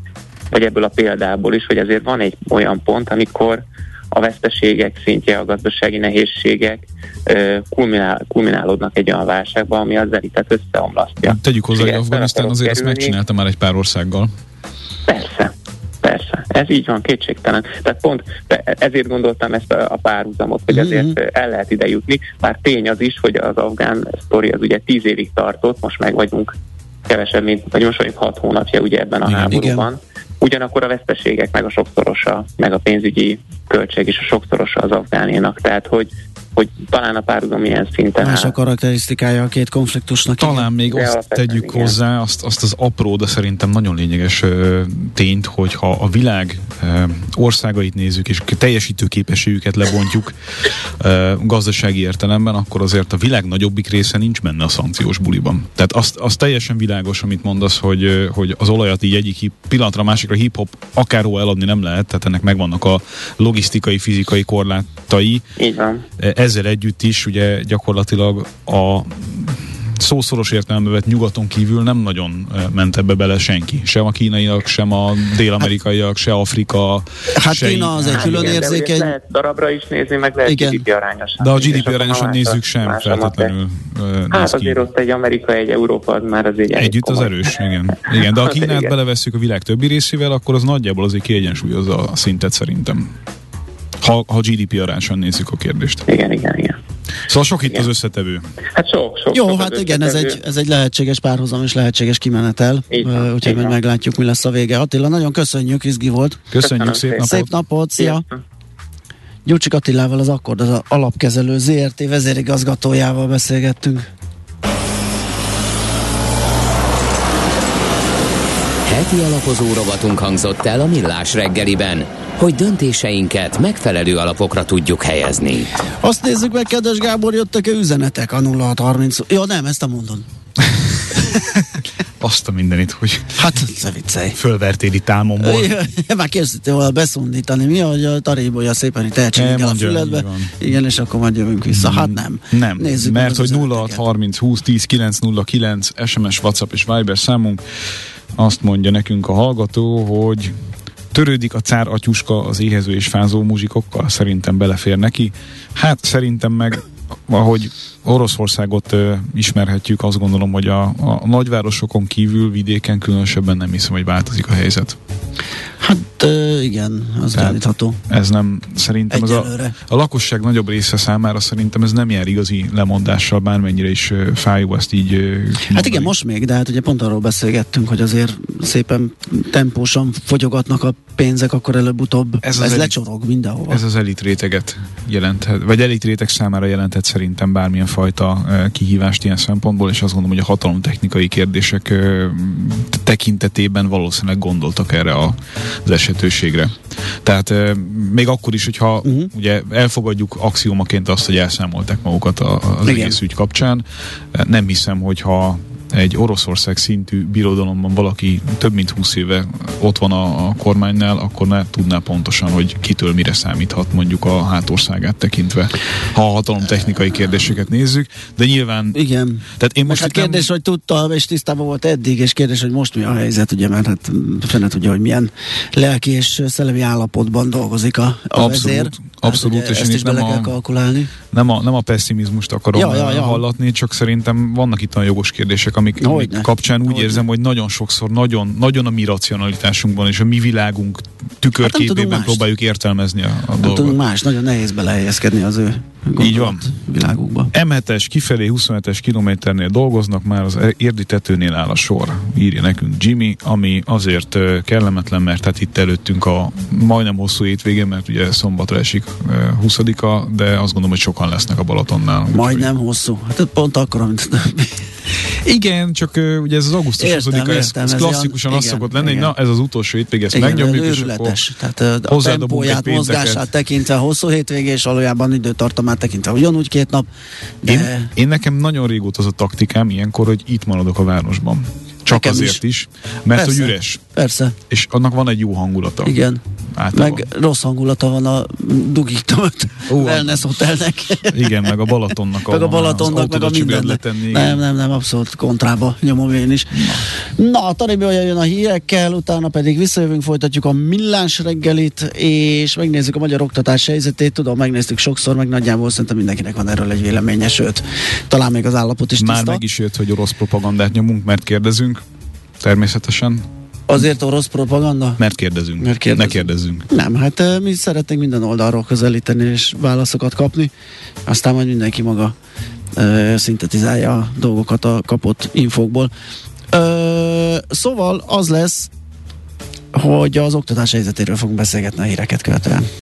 vagy ebből a példából is, hogy azért van egy olyan pont, amikor a veszteségek szintje, a gazdasági nehézségek kulminál, kulminálódnak egy olyan válságba, ami az elitet összeomlasztja. Tegyük hozzá, hogy ezt Afganisztán azért ezt kerülni. megcsinálta már egy pár országgal. Persze. Ez így van, kétségtelen. Tehát pont ezért gondoltam ezt a, a párhuzamot, hogy azért eh, el lehet ide jutni. Bár tény az is, hogy az afgán sztori az ugye tíz évig tartott, most meg vagyunk kevesebb, mint, vagy most vagyunk hat hónapja ugye ebben a Igen. háborúban. Ugyanakkor a veszteségek meg a sokszorosa, meg a pénzügyi költség is a sokszorosa az afgánénak. Tehát, hogy, hogy talán a párhuzam ilyen szinten Más a karakterisztikája a két konfliktusnak. Talán igen. még azt tegyük igen. hozzá, azt, azt az apró, de szerintem nagyon lényeges ö, tényt, hogyha a világ ö, országait nézzük, és teljesítő képességüket lebontjuk ö, gazdasági értelemben, akkor azért a világ nagyobbik része nincs benne a szankciós buliban. Tehát azt, az teljesen világos, amit mondasz, hogy, hogy az olajat így egyik pillanatra a másikra hip-hop akárhol eladni nem lehet, tehát ennek megvannak a logisztikai, fizikai korlátai, Így van. Ezzel együtt is ugye gyakorlatilag a szószoros értelembe vett nyugaton kívül nem nagyon ment ebbe bele senki. Sem a kínaiak, sem a dél-amerikaiak, se Afrika. Hát se Kína az egy Hát külön érzékeny. Lehet darabra is nézni, meg lehet Igen. GDP arányosan. De a GDP arányosan nézzük sem feltétlenül Hát ki. azért ott egy Amerika, egy Európa, az már azért elég Együtt az komoly. erős, igen. igen. De ha Az Kínát belevesszük a világ többi részével, akkor az nagyjából azért kiegyensúlyozza a szintet szerintem. Ha, ha GDP arányosan nézzük a kérdést. Igen, igen, igen. Szóval sok itt Igen. az összetevő. Hát sok, sok. Jó, sok hát igen, ez egy, ez egy lehetséges párhuzam és lehetséges kimenetel. Van, Ö, Úgyhogy majd meglátjuk, mi lesz a vége. Attila, nagyon köszönjük, izgi volt. Köszönjük, Köszönöm szép szépen. napot! Szép napot, szia! Sziasztok. Gyurcsik Attilával, az Akkord, az alapkezelő ZRT vezérigazgatójával beszélgettünk. Heti alapozó rovatunk hangzott el a Millás reggeliben, hogy döntéseinket megfelelő alapokra tudjuk helyezni. Azt nézzük meg, kedves Gábor, jöttek-e üzenetek a 0630... Ja, nem, ezt a mondon. Azt a mindenit, hogy Hát, ne viccelj. fölvertél itt álmomból. Ja, Már készítettél volna beszundítani, mi, hogy a tarébolja szépen itt elcsinik el a füledbe. Igen, és akkor majd jövünk vissza. Hát nem. Nem, Nézzük mert hogy üzeneteket. 0630 20 10 909 SMS, WhatsApp és Viber számunk azt mondja nekünk a hallgató, hogy törődik a cár atyuska az éhező és fázó muzsikokkal, szerintem belefér neki. Hát szerintem meg ahogy Oroszországot ismerhetjük, azt gondolom, hogy a, a nagyvárosokon kívül, vidéken különösebben nem hiszem, hogy változik a helyzet. Hát igen, az Tehát- gyanítható. Ez nem, szerintem az a, Egyelőre. a lakosság nagyobb része számára szerintem ez nem jár igazi lemondással, bármennyire is fájó ezt így ö, Hát kimondani. igen, most még, de hát ugye pont arról beszélgettünk, hogy azért szépen tempósan fogyogatnak a pénzek, akkor előbb-utóbb Ez ez elit- lecsorog mindenhova. Ez az elit réteget jelenthet, vagy elit réteg számára jelenthet szerintem bármilyen fajta kihívást ilyen szempontból, és azt gondolom, hogy a hatalomtechnikai kérdések tekintetében valószínűleg gondoltak erre az esetőségre. Tehát még akkor is, hogyha uh-huh. ugye elfogadjuk axiomaként azt, hogy elszámolták magukat az Igen. egész ügy kapcsán, nem hiszem, hogyha egy Oroszország szintű birodalomban valaki több mint 20 éve ott van a, a kormánynál, akkor ne tudná pontosan, hogy kitől mire számíthat mondjuk a hátországát tekintve, ha a hatalomtechnikai kérdéseket nézzük, de nyilván Igen. tehát én Most hát itt nem- kérdés, hogy tudta, és tisztában volt eddig, és kérdés, hogy most mi a helyzet, ugye, mert hát fene tudja, hogy milyen lelki és szellemi állapotban dolgozik a, a Abszolút, vezér. Abszolút, hát, és ezt én is nem a- kalkulálni. nem a, nem a pessimizmust akarom Ja, ja, ja. hallatni, csak szerintem vannak itt olyan jogos kérdések, amik, amik Hogyne. kapcsán úgy Hogyne. érzem, hogy nagyon sokszor, nagyon, nagyon a mi racionalitásunkban és a mi világunk tükörképében tudunk mást. próbáljuk értelmezni a, a Nem dolgot. tudunk más, nagyon nehéz belehelyezkedni az ő Így van. világukba. M7-es kifelé 27-es kilométernél dolgoznak, már az érdi tetőnél áll a sor, írja nekünk Jimmy, ami azért kellemetlen, mert hát itt előttünk a majdnem hosszú hétvége, mert ugye szombatra esik ö, 20-a, de azt gondolom, hogy sokan lesznek a Balatonnál. Majdnem hosszú. Hát pont akkor, mint Igen, csak uh, ugye ez az augusztus Értem, 20 ez, ez klasszikusan az szokott lenni, hogy igen. na ez az utolsó hétvég, ezt Igen, megnyomjuk, és akkor. Tehát a tempóját, mozgását tekintve hosszú hétvégé, és valójában időtartamát tekintve ugyanúgy két nap, de Én, én nekem nagyon régóta az a taktikám ilyenkor, hogy itt maradok a városban. Csak Nekem azért is. is, mert Persze. hogy üres. persze, És annak van egy jó hangulata. igen. Általában. Meg rossz hangulata van a dugik tölt wellness hotelnek. Igen, meg a Balatonnak. meg a Balatonnak, meg a mindennek. letenni. Nem, nem, nem, abszolút kontrába nyomom én is. Na, a olyan jön a hírekkel, utána pedig visszajövünk, folytatjuk a millás reggelit, és megnézzük a magyar oktatás helyzetét. Tudom, megnéztük sokszor, meg nagyjából szerintem mindenkinek van erről egy véleménye, sőt, talán még az állapot is Már tiszta. meg is jött, hogy orosz propagandát nyomunk, mert kérdezünk. Természetesen. Azért orosz propaganda? Mert kérdezünk. Mert kérdezünk. Ne kérdezzünk. Nem, hát mi szeretnénk minden oldalról közelíteni és válaszokat kapni, aztán majd mindenki maga ö, szintetizálja a dolgokat a kapott infókból. Ö, szóval az lesz, hogy az oktatás helyzetéről fogunk beszélgetni a híreket követően.